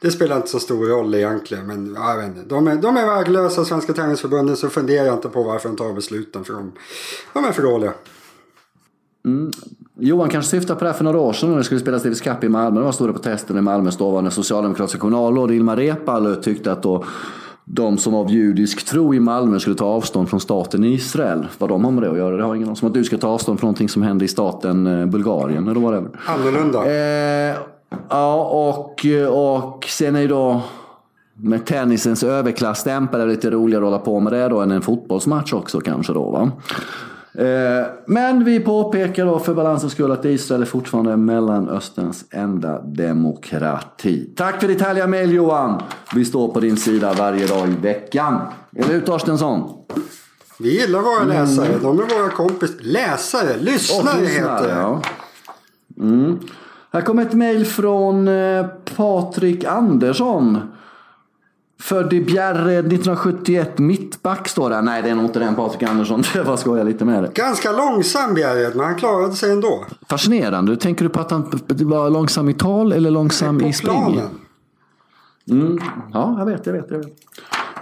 S2: det spelar inte så stor roll egentligen. Men jag vet inte. De är, de är värdelösa, Svenska Tennisförbundet, så funderar jag inte på varför de tar besluten. För de, de är för dåliga.
S1: Mm. Johan kanske syftar på det här för några år sedan när det skulle spelas Davis Cup i Malmö. Det var stora protester i Malmös dåvarande socialdemokratiska kommunalråd Ilmar Reepalu tyckte att då de som av judisk tro i Malmö skulle ta avstånd från staten Israel. Vad de har med det att göra, det har ingen aning Som att du ska ta avstånd från någonting som hände i staten eh, Bulgarien eller whatever.
S2: Annorlunda.
S1: Eh, ja, och, och sen är ju då med tennisens överklassstämpel lite roligare att hålla på med det då än en fotbollsmatch också kanske då va. Eh, men vi påpekar då för balansens skull att Israel är fortfarande Mellanösterns enda demokrati. Tack för ditt härliga mejl Johan. Vi står på din sida varje dag i veckan. Eller hur Torstensson?
S2: Vi gillar våra läsare. Mm. De är våra kompis. Läsare, lyssnare, oh, heter det. Ja.
S1: Mm. Här kommer ett mejl från eh, Patrik Andersson. Född i Bjärred 1971, mittback står det. Nej, det är nog inte den Patrik Andersson. Jag bara skojar lite med det.
S2: Ganska långsam Bjärred, men han klarade sig ändå.
S1: Fascinerande. Tänker du på att han var långsam i tal eller långsam i spring? Mm. Ja, jag vet, jag vet, jag vet.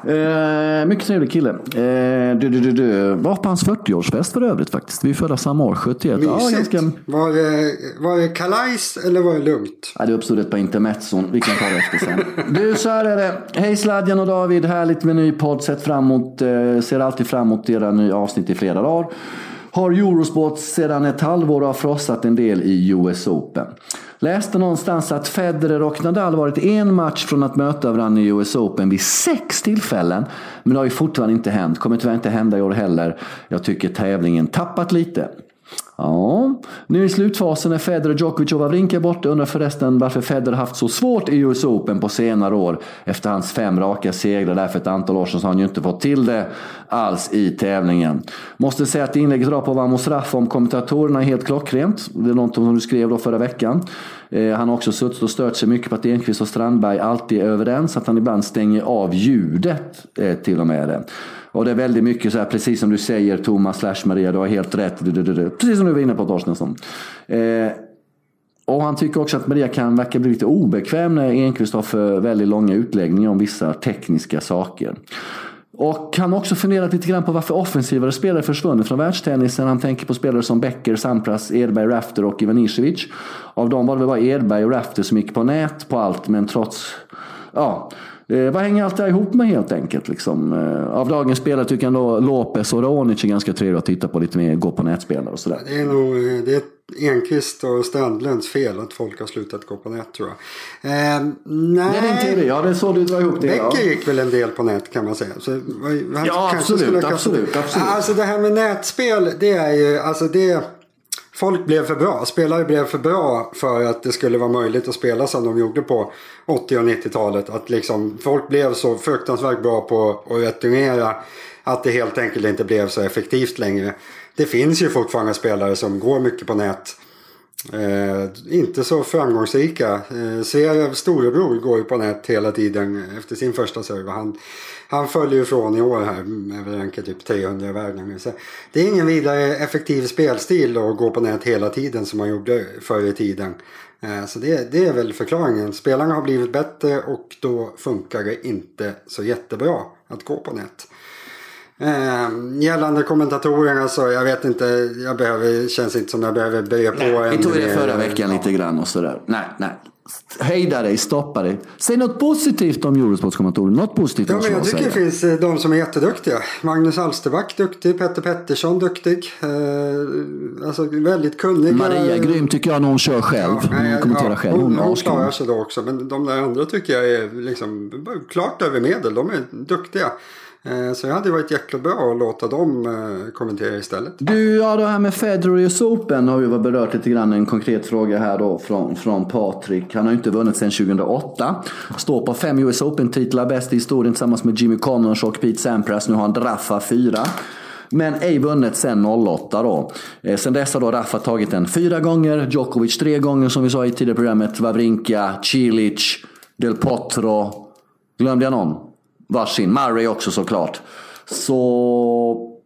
S1: Eh, mycket trevlig kille. Eh, du, du, du, du. Var på hans 40-årsfest för övrigt faktiskt. Vi är födda samma år, 71.
S2: Mysigt. Ja, ganska... var, det, var det kalajs eller var det lugnt?
S1: Ja, det uppstod ett par intermezzon. Vi kan ta det efter sen. du, så här är det. Hej Sladjan och David. Härligt med ny podd. Sett fram emot, eh, ser alltid fram emot era nya avsnitt i flera dagar. Har Eurosport sedan ett halvår har frossat en del i US Open. Läste någonstans att Federer och Nadal varit en match från att möta varandra i US Open vid sex tillfällen. Men det har ju fortfarande inte hänt. Kommer tyvärr inte hända i år heller. Jag tycker tävlingen tappat lite. Ja, nu i slutfasen är Federer, Djokovic och Wawrinka borta. Undrar förresten varför Federer haft så svårt i US Open på senare år. Efter hans fem raka segrar där för ett antal år sedan så har han ju inte fått till det alls i tävlingen. Måste säga att inlägget idag på Vamos Raff om kommentatorerna är helt klockrent. Det är något som du skrev då förra veckan. Eh, han har också suttit och stört sig mycket på att Enqvist och Strandberg alltid är överens. Att han ibland stänger av ljudet eh, till och med. Och det är väldigt mycket så här, precis som du säger Thomas slash Maria, du har helt rätt. Precis som du var inne på Torstensson. Eh, och han tycker också att Maria kan verka bli lite obekväm när Enqvist har för väldigt långa utläggningar om vissa tekniska saker. Och han har också funderat lite grann på varför offensivare spelare försvunnit från världstennisen. Han tänker på spelare som Becker, Sampras, Edberg, Rafter och Ivanisevic. Av dem var det väl bara Edberg och Rafter som gick på nät på allt, men trots... Ja, Eh, vad hänger allt det här ihop med helt enkelt? Liksom? Eh, av dagens spelare tycker jag ändå Lopez och Raonic är ganska trevliga att titta på lite mer, gå på nätspelare och sådär.
S2: Det är nog det är Enqvist och Strandlunds fel att folk har slutat gå på nät tror jag. Eh, nej.
S1: Det är din teori, ja det är så du drar ihop det.
S2: Becker gick väl en del på nät kan man säga. Så,
S1: han ja absolut, absolut, absolut.
S2: Alltså det här med nätspel det är ju, alltså det folk blev för bra. Spelare blev för bra för att det skulle vara möjligt att spela som de gjorde på 80 och 90-talet. Att liksom, folk blev så fruktansvärt bra på att returnera att det helt enkelt inte blev så effektivt längre. Det finns ju fortfarande spelare som går mycket på nät. Eh, inte så framgångsrika. Eh, Zverev storebror går ju på nät hela tiden efter sin första serve. Han, han följer ju från i år här med rankar typ 300 i världen. Det är ingen vidare effektiv spelstil att gå på nät hela tiden som man gjorde förr i tiden. Eh, så det, det är väl förklaringen. Spelarna har blivit bättre och då funkar det inte så jättebra att gå på nät. Eh, gällande kommentatorerna så jag vet inte, jag behöver, känns inte som jag behöver böja på
S1: nej, en... Vi tog det förra veckan lite grann och sådär. Nej, nej. Hejda dig, stoppa dig. Säg något positivt om Eurosportskommentatorerna. Något positivt
S2: ja, men Jag tycker det finns eh, de som är jätteduktiga. Magnus Alsterback duktig, Petter Pettersson duktig. Eh, alltså väldigt kunnig.
S1: Maria är grym tycker jag när hon kör själv. Ja, nej, hon kommenterar
S2: ja,
S1: själv.
S2: Hon, hon, hon klarar sig då också. Men de där andra tycker jag är liksom klart över medel. De är duktiga. Eh, så det hade varit jäkla bra att låta dem eh, kommentera istället.
S1: Du, ja det här med Federer och US Open har vi berört lite grann. En konkret fråga här då från, från Patrik. Han har ju inte vunnit sedan 2008. Står på fem US Open-titlar, bäst i historien tillsammans med Jimmy Connors och Pete Sampras. Nu har han Draffa fyra. Men ej vunnit sen 08 då. Eh, sen dess har då Rafa tagit den fyra gånger, Djokovic tre gånger som vi sa i tidigare programmet, Wawrinka, Cilic, Del Potro. Glömde jag någon? Varsin. Murray också såklart. Så...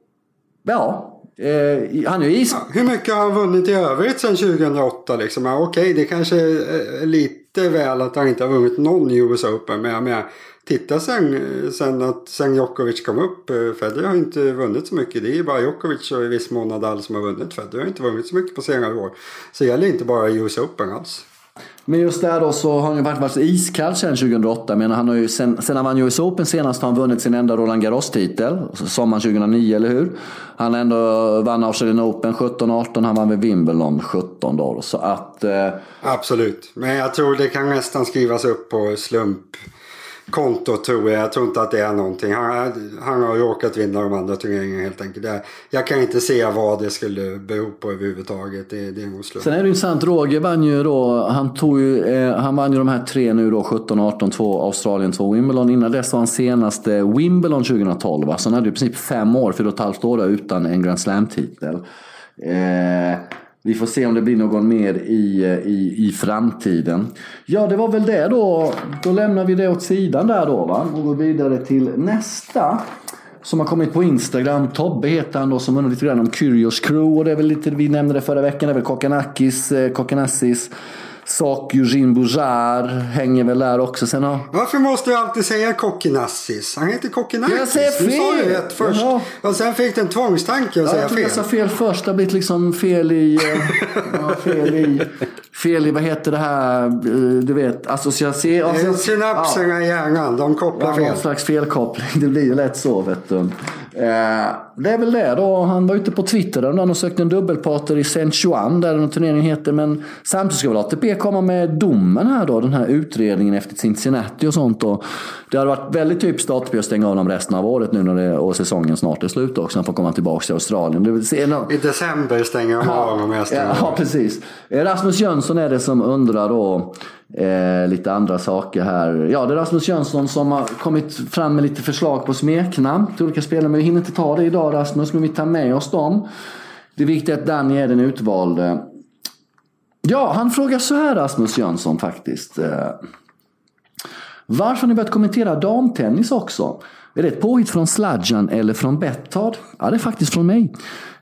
S1: Ja. Eh, han är ju is...
S2: Ja, hur mycket har han vunnit i övrigt sen 2008 liksom? Ja, Okej, det kanske är lite väl att han inte har vunnit någon US Open. Men jag menar, titta sen, sen att sen Djokovic kom upp. Eh, Federer har inte vunnit så mycket. Det är ju bara Djokovic och i viss mån Nadal som har vunnit. Federer har inte vunnit så mycket på senare år. Så det gäller inte bara US Open alls.
S1: Men just där då så har han ju varit, varit iskall sedan 2008. Men han har ju sen, sen han vann US Open senast har han vunnit sin enda Roland Garros-titel. Sommaren 2009, eller hur? Han ändå vann Australian Open 17-18. Han vann vid Wimbledon 17 då. Så att... Eh,
S2: Absolut. Men jag tror det kan nästan skrivas upp på slump konto tror jag. Jag tror inte att det är någonting. Han, han har råkat vinna de andra turneringarna helt enkelt. Jag, jag kan inte se vad det skulle bero på överhuvudtaget. Det, det är nog slut.
S1: Sen är det intressant, Roger vann ju då, han, tog ju, eh, han vann ju de här tre nu då, 17, 18, 2 Australien, 2 Wimbledon. Innan dess var han senaste Wimbledon 2012. Så han hade i princip fem år, fyra och ett halvt år utan en Grand Slam-titel. Eh, vi får se om det blir någon mer i, eh, i, i framtiden. Ja, det var väl det då. Då lämnar vi det åt sidan där då va? och går vidare till nästa. Som har kommit på Instagram. Tobbe heter han då som undrar lite grann om Curious Crew. Och det är väl lite, vi nämnde det förra veckan, det är väl Kokanakis, eh, Kokanassis. Sak Eugene hänger väl där också. Sen har...
S2: Varför måste du alltid säga Kokkinassis? Han heter Kokkinakis.
S1: Jag säger
S2: Du sa
S1: fel.
S2: ju rätt först.
S1: Jaha.
S2: Och sen fick du en tvångstanke att
S1: Ja,
S2: säga
S1: tror jag
S2: fel.
S1: sa fel först. Det har blivit liksom fel i... eh, ja, fel i... Fel i, vad heter det här, eh, du vet, association...
S2: Är Synapserna i hjärnan, de kopplar
S1: Ja,
S2: fel.
S1: någon slags felkoppling. Det blir ju lätt så vet du. Eh, det är väl det då. Han var ute på Twitter där och sökte en dubbelpartner i Saint Juan där den turneringen heter. Men samtidigt ska väl ATP komma med domen här då. Den här utredningen efter Cincinnati och sånt. Och det hade varit väldigt typiskt ATP att stänga av dem resten av året nu när det, och säsongen snart är slut också. Han får komma tillbaka till Australien.
S2: I december stänger de av dem resten
S1: Ja, ja, precis. Eh, Rasmus Jönsson är det som undrar då eh, lite andra saker här. Ja, det är Rasmus Jönsson som har kommit fram med lite förslag på smeknamn till olika spelare. Men vi hinner inte ta det idag Rasmus, men vi tar med oss dem. Det viktiga är att Danny är den utvalde. Ja, han frågar så här Rasmus Jönsson faktiskt. Eh, Varför har ni börjat kommentera damtennis också? Är det ett påhitt från Sladjan eller från Bettard? Ja, det är faktiskt från mig.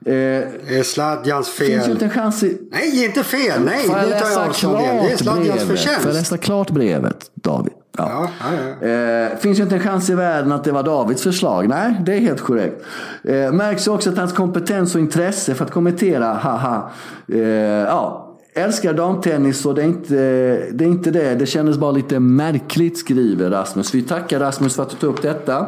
S1: Eh,
S2: Det är Sladjans
S1: finns ju
S2: fel.
S1: inte en chans i...
S2: Nej, inte fel. Nej,
S1: Får jag
S2: det tar jag avstånd. Det är Sladjans
S1: brevet? Får jag
S2: förtjänst.
S1: läsa klart brevet, David? Ja.
S2: Ja, ja, ja.
S1: Eh, finns ju inte en chans i världen att det var Davids förslag. Nej, det är helt korrekt. Eh, märks också att hans kompetens och intresse för att kommentera, haha. Eh, ja, älskar damtennis och det är, inte, det är inte det. Det kändes bara lite märkligt, skriver Rasmus. Vi tackar Rasmus för att du tog upp detta.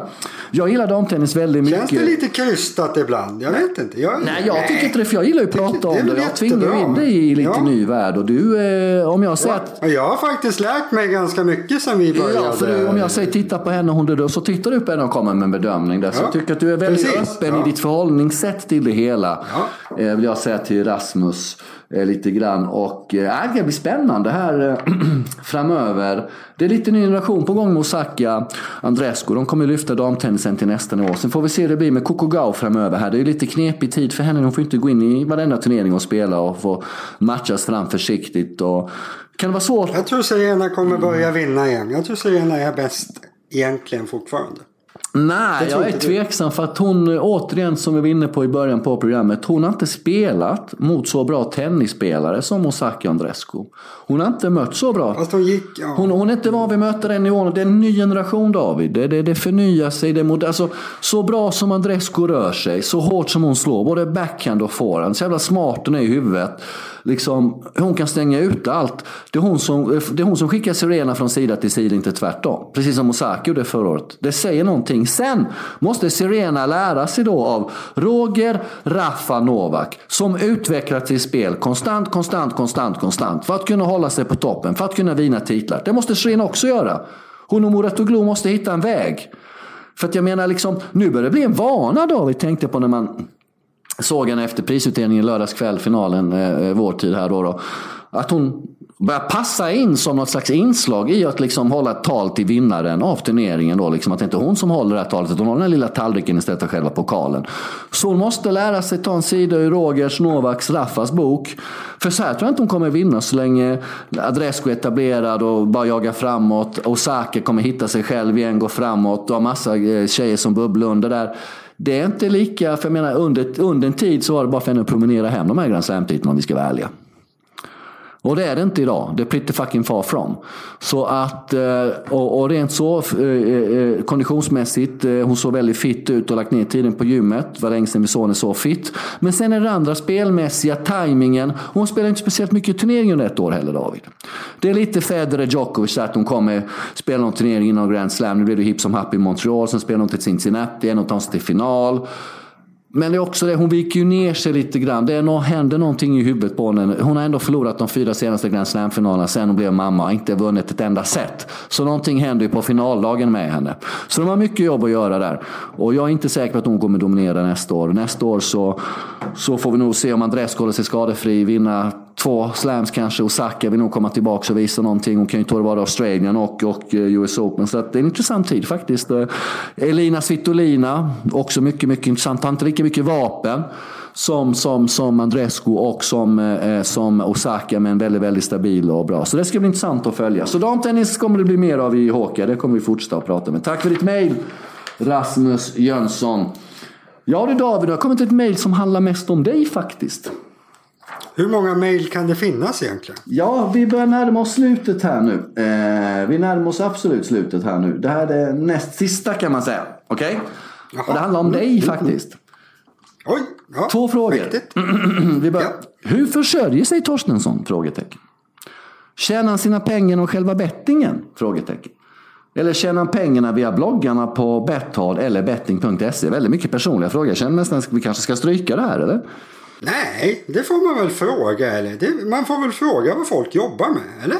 S1: Jag gillar damtennis väldigt mycket.
S2: Känns det lite krystat ibland? Jag vet inte. Jag,
S1: Nej, jag tycker inte det. För jag gillar ju att prata
S2: det
S1: om det. Jag tvingar in dig i lite
S2: Ja.
S1: ny värld. Och du, eh, om jag säger att
S2: Ja, Jag har faktiskt lärt mig ganska mycket sen vi började.
S1: Ja, för du, om jag säger titta på henne och hon dör, så tittar du på henne och kommer med en bedömning. Där. Så
S2: Ja,
S1: jag tycker att du är väldigt
S2: precis,
S1: öppen i ditt förhållningssätt till det hela. Eh, vill jag säga till Rasmus Eh, lite grann. Och eh, det blir spännande här eh, framöver. Det är lite ny generation på gång med Osaka, Andrescu. De kommer ju lyfta damtennisen till nästa nivå. Sen får vi se hur det blir med Kokogao framöver här. Det är ju lite knepig tid för henne. Hon får inte gå in i varenda turnering och spela och få matchas fram försiktigt. Och kan det vara svårt
S2: Jag tror Serena kommer börja vinna igen. Jag tror Serena är bäst egentligen fortfarande.
S1: Nej,
S2: tror
S1: jag är tveksam för att hon, återigen som vi var inne på i början på programmet, hon har inte spelat mot så bra tennisspelare som Osaka Andrescu. Hon har inte mött så bra.
S2: Fast hon gick... Ja.
S1: Hon, hon är inte van vid att möta den nivån. Det är en ny generation David. Det, det, det förnyar sig. Det mod- alltså, så bra som Andrescu rör sig, så hårt som hon slår, både backhand och forehand. Så jävla smart hon är i huvudet. Liksom, hon kan stänga ute allt. Det är, hon som, det är hon som skickar Serena från sida till sida, inte tvärtom. Precis som Osaka gjorde förra året. Det säger någonting. Sen måste Serena lära sig då av Roger Rafa Novak. Som utvecklat sitt spel konstant, konstant, konstant, konstant. För att kunna hålla sig på toppen, för att kunna vinna titlar. Det måste Serena också göra. Hon och Muratoglu måste hitta en väg. För att jag menar, liksom, nu börjar det bli en vana då, vi tänkte på när man såg henne efter prisutdelningen lördagskväll, finalen, eh, eh, vår tid här då, då. Att hon börjar passa in som något slags inslag i att liksom hålla ett tal till vinnaren av turneringen. Då, liksom att det inte är hon som håller det här talet, utan hon har den här lilla tallriken istället för själva pokalen. Så hon måste lära sig ta en sida ur Rogers, Novaks, Raffas bok. För så här tror jag inte hon kommer vinna så länge Adrescu är etablerad och bara jagar framåt. Osaka kommer hitta sig själv igen, gå framåt. Du har massa eh, tjejer som bubblar under där. Det är inte lika, för jag menar under, under en tid så var det bara för henne att promenera hem de här Grand Slam-titlarna om vi ska vara ärliga. Och det är det inte idag. Det är pretty fucking far from. Så att, eh, och, och rent så eh, eh, konditionsmässigt, hon såg väldigt fit ut och lagt ner tiden på gymmet. Det var länge sedan vi såg henne så fit. Men sen är det andra spelmässiga, tajmingen. Hon spelar inte speciellt mycket turnering under ett år heller David. Det är lite Federer Djokovic att hon kommer spela någon turnering inom Grand Slam. Nu blev det hipp som happ i Montreal, sen spelar hon till Cincinnati, en och tar sig till final. Men det är också det, hon viker ju ner sig lite grann. Det är no, händer någonting i huvudet på henne. Hon har ändå förlorat de fyra senaste Grand Slam-finalerna sen hon blev mamma. och Inte vunnit ett enda set. Så någonting händer ju på finaldagen med henne. Så de har mycket jobb att göra där. Och jag är inte säker på att hon kommer dominera nästa år. Nästa år så, så får vi nog se om Andres håller sig skadefri, vinna två slams kanske. Osaka vill nog komma tillbaka och visa någonting. Hon kan ju ta det vara Australien och, och eh, US Open. Så det är en intressant tid faktiskt. Eh, Elina Svitolina, också mycket, mycket intressant. Har inte lika mycket vapen som, som, som Andrescu och som, eh, eh, som Osaka men väldigt, väldigt stabil och bra. Så det ska bli intressant att följa. Så damtennis kommer det bli mer av i Håka. Det kommer vi fortsätta att prata med. Tack för ditt mail Rasmus Jönsson. Ja du David, det har kommit ett mail som handlar mest om dig faktiskt.
S2: Hur många mejl kan det finnas egentligen?
S1: Ja, vi börjar närma oss slutet här nu. Eh, vi närmar oss absolut slutet här nu. Det här är näst sista kan man säga. Okej? Okay? Och det handlar om dig faktiskt.
S2: Oj, ja,
S1: Två frågor. vi börjar. Ja. Hur försörjer sig Torstensson? Frågetecken. Tjänar han sina pengar om själva bettingen? Frågetecken. Eller tjänar han pengarna via bloggarna på Betthard eller betting.se? Väldigt mycket personliga frågor. Jag känner nästan att vi kanske ska stryka det här, eller?
S2: Nej, det får man väl fråga. Eller? Det, man får väl fråga vad folk jobbar med, eller?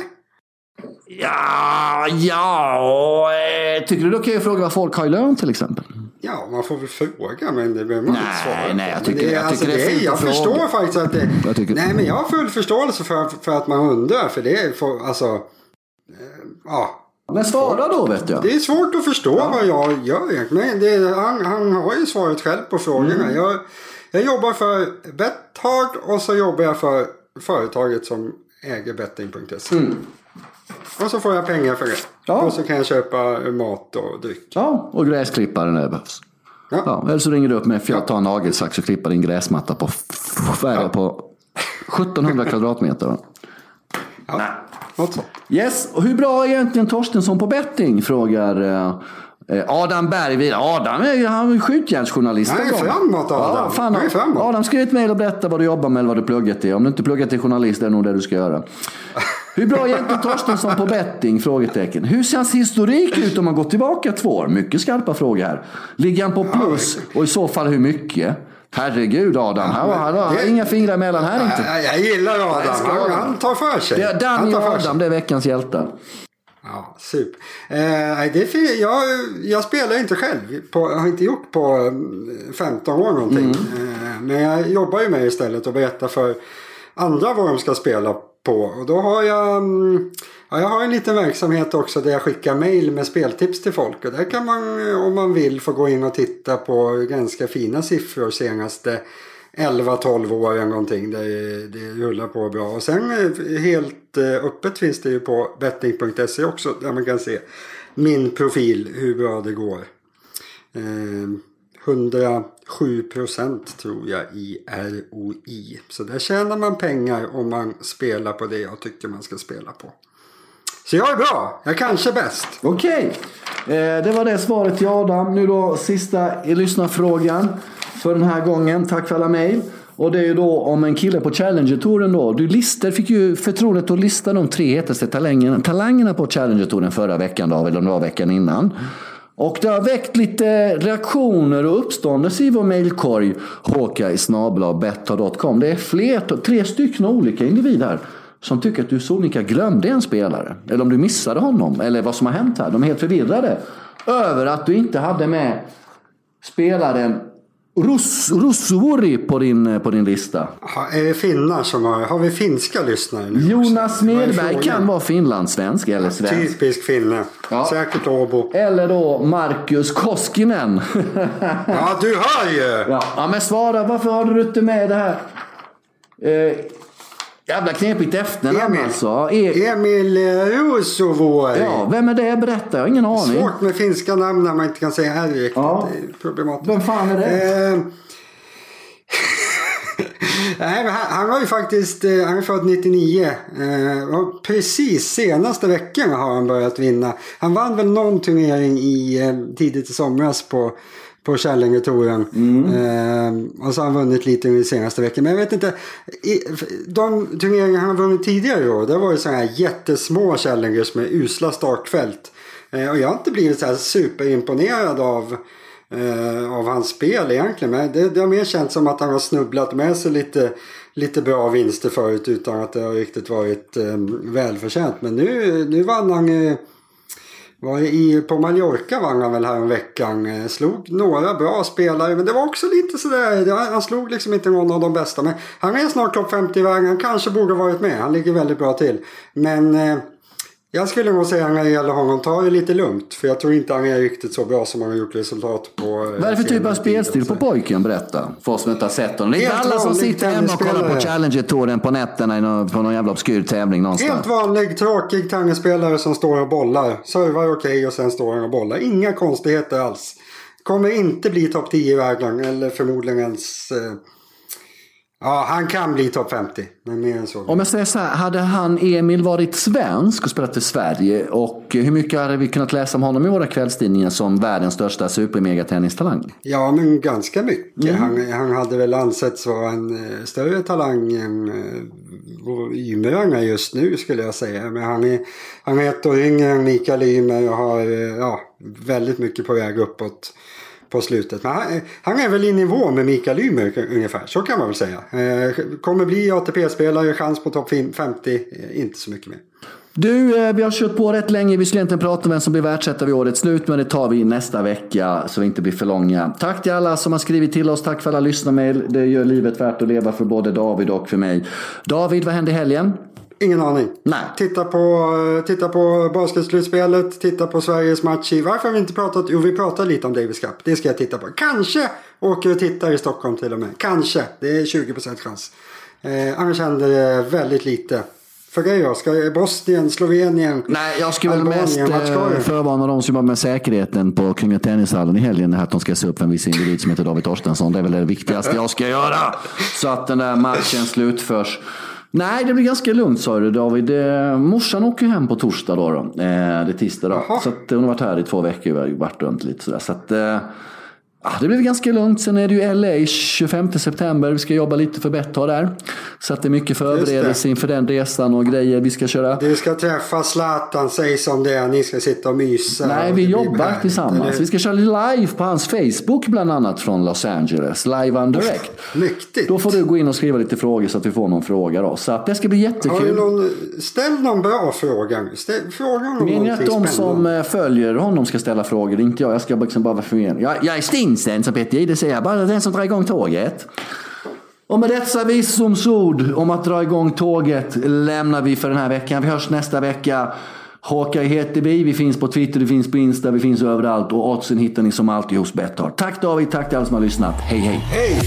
S1: Ja, ja. Eh, tycker du det är okej att fråga vad folk har i lön till exempel?
S2: Ja, man får väl fråga men det behöver man
S1: nej,
S2: inte svara
S1: Nej, jag tycker, det, jag
S2: alltså,
S1: tycker det, är,
S2: är Jag förstår fråga. faktiskt att det...
S1: Jag tycker...
S2: Nej, men jag har full förståelse för, för att man undrar. För det är för, alltså... Eh, ja.
S1: Men svara då vet jag.
S2: Det är svårt att förstå ja. vad jag gör. Men det, han, han har ju svaret själv på frågorna. Mm. Jag, jag jobbar för Betthard och så jobbar jag för företaget som äger betting.se. Mm. Och så får jag pengar för det. Ja. Och så kan jag köpa mat och dryck.
S1: Ja, och gräsklippare när det behövs. Ja. ja. eller så ringer du upp mig för jag tar en nagelsax och klipper din gräsmatta på, ja. på 1700 kvadratmeter.
S2: Ja, något sånt.
S1: Yes, och hur bra är egentligen Torstensson på betting? Frågar Eh, Adam Bergvik, Adam är han skjutjärnsjournalist.
S2: Han är framåt Adam. Ja, fan, är framåt.
S1: Adam, skriv ett mejl och berätta vad du jobbar med eller vad du pluggat till. Om du inte pluggat till journalist är det nog det du ska göra. Hur bra är egentligen Torstensson på betting? Frågetecken. Hur ser hans historik ut om man går tillbaka två år? Mycket skarpa frågor här. Ligger han på plus och i så fall hur mycket? Herregud Adam, han, han, han, inga fingrar emellan här inte.
S2: Jag, jag gillar Adam, han, han tar för sig.
S1: Det är Danny och Adam, det är veckans hjältar.
S2: Ja, super. Eh, det är jag, jag spelar inte själv. På, jag har inte gjort på 15 mm, år någonting. Mm. Eh, men jag jobbar ju med istället och berättar för andra vad de ska spela på. Och då har jag, mm, ja, jag har en liten verksamhet också där jag skickar mail med speltips till folk. Och där kan man om man vill få gå in och titta på ganska fina siffror senaste 11-12 år eller någonting. Det, det rullar på bra. Och sen eh, helt eh, Eh, öppet finns det ju på betting.se också där man kan se min profil, hur bra det går. Ehm, 107 procent tror jag i ROI. Så där tjänar man pengar om man spelar på det jag tycker man ska spela på. Så jag är bra. Jag är kanske bäst.
S1: Okej. Okay. Eh, det var det svaret till Adam. Nu då sista lyssnarfrågan för den här gången. Tack för alla mejl. Och det är ju då om en kille på Challenger-touren då. Du lister, fick ju förtroendet att lista de tre hetaste talangerna, talangerna på Challenger-touren förra veckan då, eller om det var veckan innan. Och det har väckt lite reaktioner och uppståndelse i vår mejlkorg. Håkajsnabla.betta.com. Det är fler, tre stycken olika individer som tycker att du sonika glömde en spelare. Eller om du missade honom. Eller vad som har hänt här. De är helt förvirrade. över att du inte hade med spelaren Rus, Russuvori på din, på din lista.
S2: Ha, är det finnar som har... Har vi finska lyssnare nu
S1: Jonas Smedberg kan vara finlandssvensk eller svensk.
S2: Typisk finne.
S1: Ja.
S2: Säkert Åbo.
S1: Eller då Marcus Koskinen.
S2: Ja, du hör ju!
S1: ja. ja, men svara. Varför har du inte med det här? Eh, jävla knepigt efternamn
S2: Emil.
S1: alltså. E-
S2: Emil eh, Ruusuvuori.
S1: ja, vem är det? Berätta, jag har ingen aning.
S2: Svårt med finska namn när man inte kan säga R riktigt.
S1: Ja.
S2: Problematiskt.
S1: Vem fan är det?
S2: Eh, Nej, han, var ju faktiskt eh, han är född 99. Eh, och precis senaste veckorna har han börjat vinna. Han vann väl någon turnering i, tidigt i somras på, på Kärlingetouren. Eh, och så har han vunnit lite under de senaste veckorna. Men jag vet inte. I, de turneringar han har vunnit tidigare år. Det var ju sådana här jättesmå Kärlingers med usla startfält. Eh, och jag har inte blivit så här superimponerad av eh, av hans spel egentligen. Men det, det har mer känts som att han har snubblat med sig lite, lite bra vinster förut utan att det har riktigt varit eh, välförtjänt. Men nu, nu vann han var i, på Mallorca vann han väl här en veckan. Eh, slog några bra spelare men det var också lite sådär. Han slog liksom inte någon av de bästa. Men han är snart topp 50 i världen. Han kanske borde varit med. Han ligger väldigt bra till. Men eh, jag skulle nog säga när det gäller honom, ta det lite lugnt. För jag tror inte han är riktigt så bra som han har gjort resultat på. eh,
S1: Vad är det för typ av spelstil på pojken? Berätta. För oss som inte har sett honom. Det är inte alla som sitter hemma och kollar på. Challenger-touren på nätterna på någon jävla obskyr tävling någonstans.
S2: Helt vanlig tråkig tennisspelare som står och bollar. Servar okej och sen står han och bollar. Inga konstigheter alls. Kommer inte bli topp 10 i världen eller förmodligen ens... Eh, ja, han kan bli topp 50. Men mer än så.
S1: Om jag säger så här, hade han Emil varit svensk och spelat för Sverige och hur mycket hade vi kunnat läsa om honom i våra kvällstidningar som världens största supermegatennistalang?
S2: Ja, men ganska mycket.
S1: Mm.
S2: Han, han hade väl ansetts vara en eh, större talang än eh, vår Ymeranga just nu skulle jag säga. Men han är, han är ett år yngre än Mikael Ymer och har eh, ja, väldigt mycket på väg uppåt på slutet. Men han, han är väl i nivå med Mikael Ymer ungefär, så kan man väl säga. Eh, kommer bli ATP-spelare, chans på topp 50, eh, inte så mycket mer.
S1: Du, eh, vi har kört på rätt länge. Vi skulle egentligen prata om vem som blir världsetta vid årets slut, men det tar vi nästa vecka så vi inte blir för långa. Tack till alla som har skrivit till oss. Tack för alla lyssnarmail. Det gör livet värt att leva för både David och för mig. David, vad hände i helgen?
S2: Ingen aning.
S1: Nej.
S2: Titta på, eh, titta på basketslutspelet, titta på Sveriges match i... Varför har vi inte pratat? Jo, vi pratar lite om Davis Cup. Det ska jag titta på. Kanske åker och tittar i Stockholm till och med. Kanske. Det är 20% chans. Eh, annars händer det väldigt lite. För då? Ska Bosnien, Slovenien?
S1: Nej, jag skulle väl mest eh, förvarna de som jobbar med säkerheten på Kungliga Tennishallen i helgen. Att de ska se upp en viss individ som heter David Torstensson. Det är väl det viktigaste jag ska göra. Så att den där matchen slutförs. Nej, det blir ganska lugnt sa du David. Eh, morsan åker hem på torsdag då. då. Eh, det är tisdag då.
S2: Jaha.
S1: Så att hon har varit här i två veckor. Ju varit runt lite sådär. Så att, eh, det blir ganska lugnt. Sen är det ju LA 25 september. Vi ska jobba lite för Betthard där. Så att det är mycket förberedelse inför den resan och grejer vi ska köra.
S2: Du ska träffa Zlatan, säg som det är. Ni ska sitta och mysa.
S1: Nej,
S2: och
S1: vi
S2: det
S1: jobbar
S2: härligt,
S1: tillsammans.
S2: eller?
S1: Vi ska köra live på hans Facebook bland annat från Los Angeles. Live on direct.
S2: Mäktigt.
S1: Då får du gå in och skriva lite frågor så att vi får någon fråga då. Så att det ska bli jättekul.
S2: någon, ställ någon bra fråga nu. Fråga om
S1: är
S2: någonting
S1: att de som eh, följer honom ska ställa frågor, inte jag. Jag ska liksom bara vara fungerande. Jag, jag är stinsen som Peter Jihde säger, bara den som drar igång tåget. Och med dessa visdomsord om att dra igång tåget lämnar vi för den här veckan. Vi hörs nästa vecka. Håkan heter vi. Vi finns på Twitter, vi finns på Insta, vi finns överallt. Och oddsen hittar ni som alltid hos Betthard. Tack David, tack till alla som har lyssnat. Hej hej!
S2: Hej!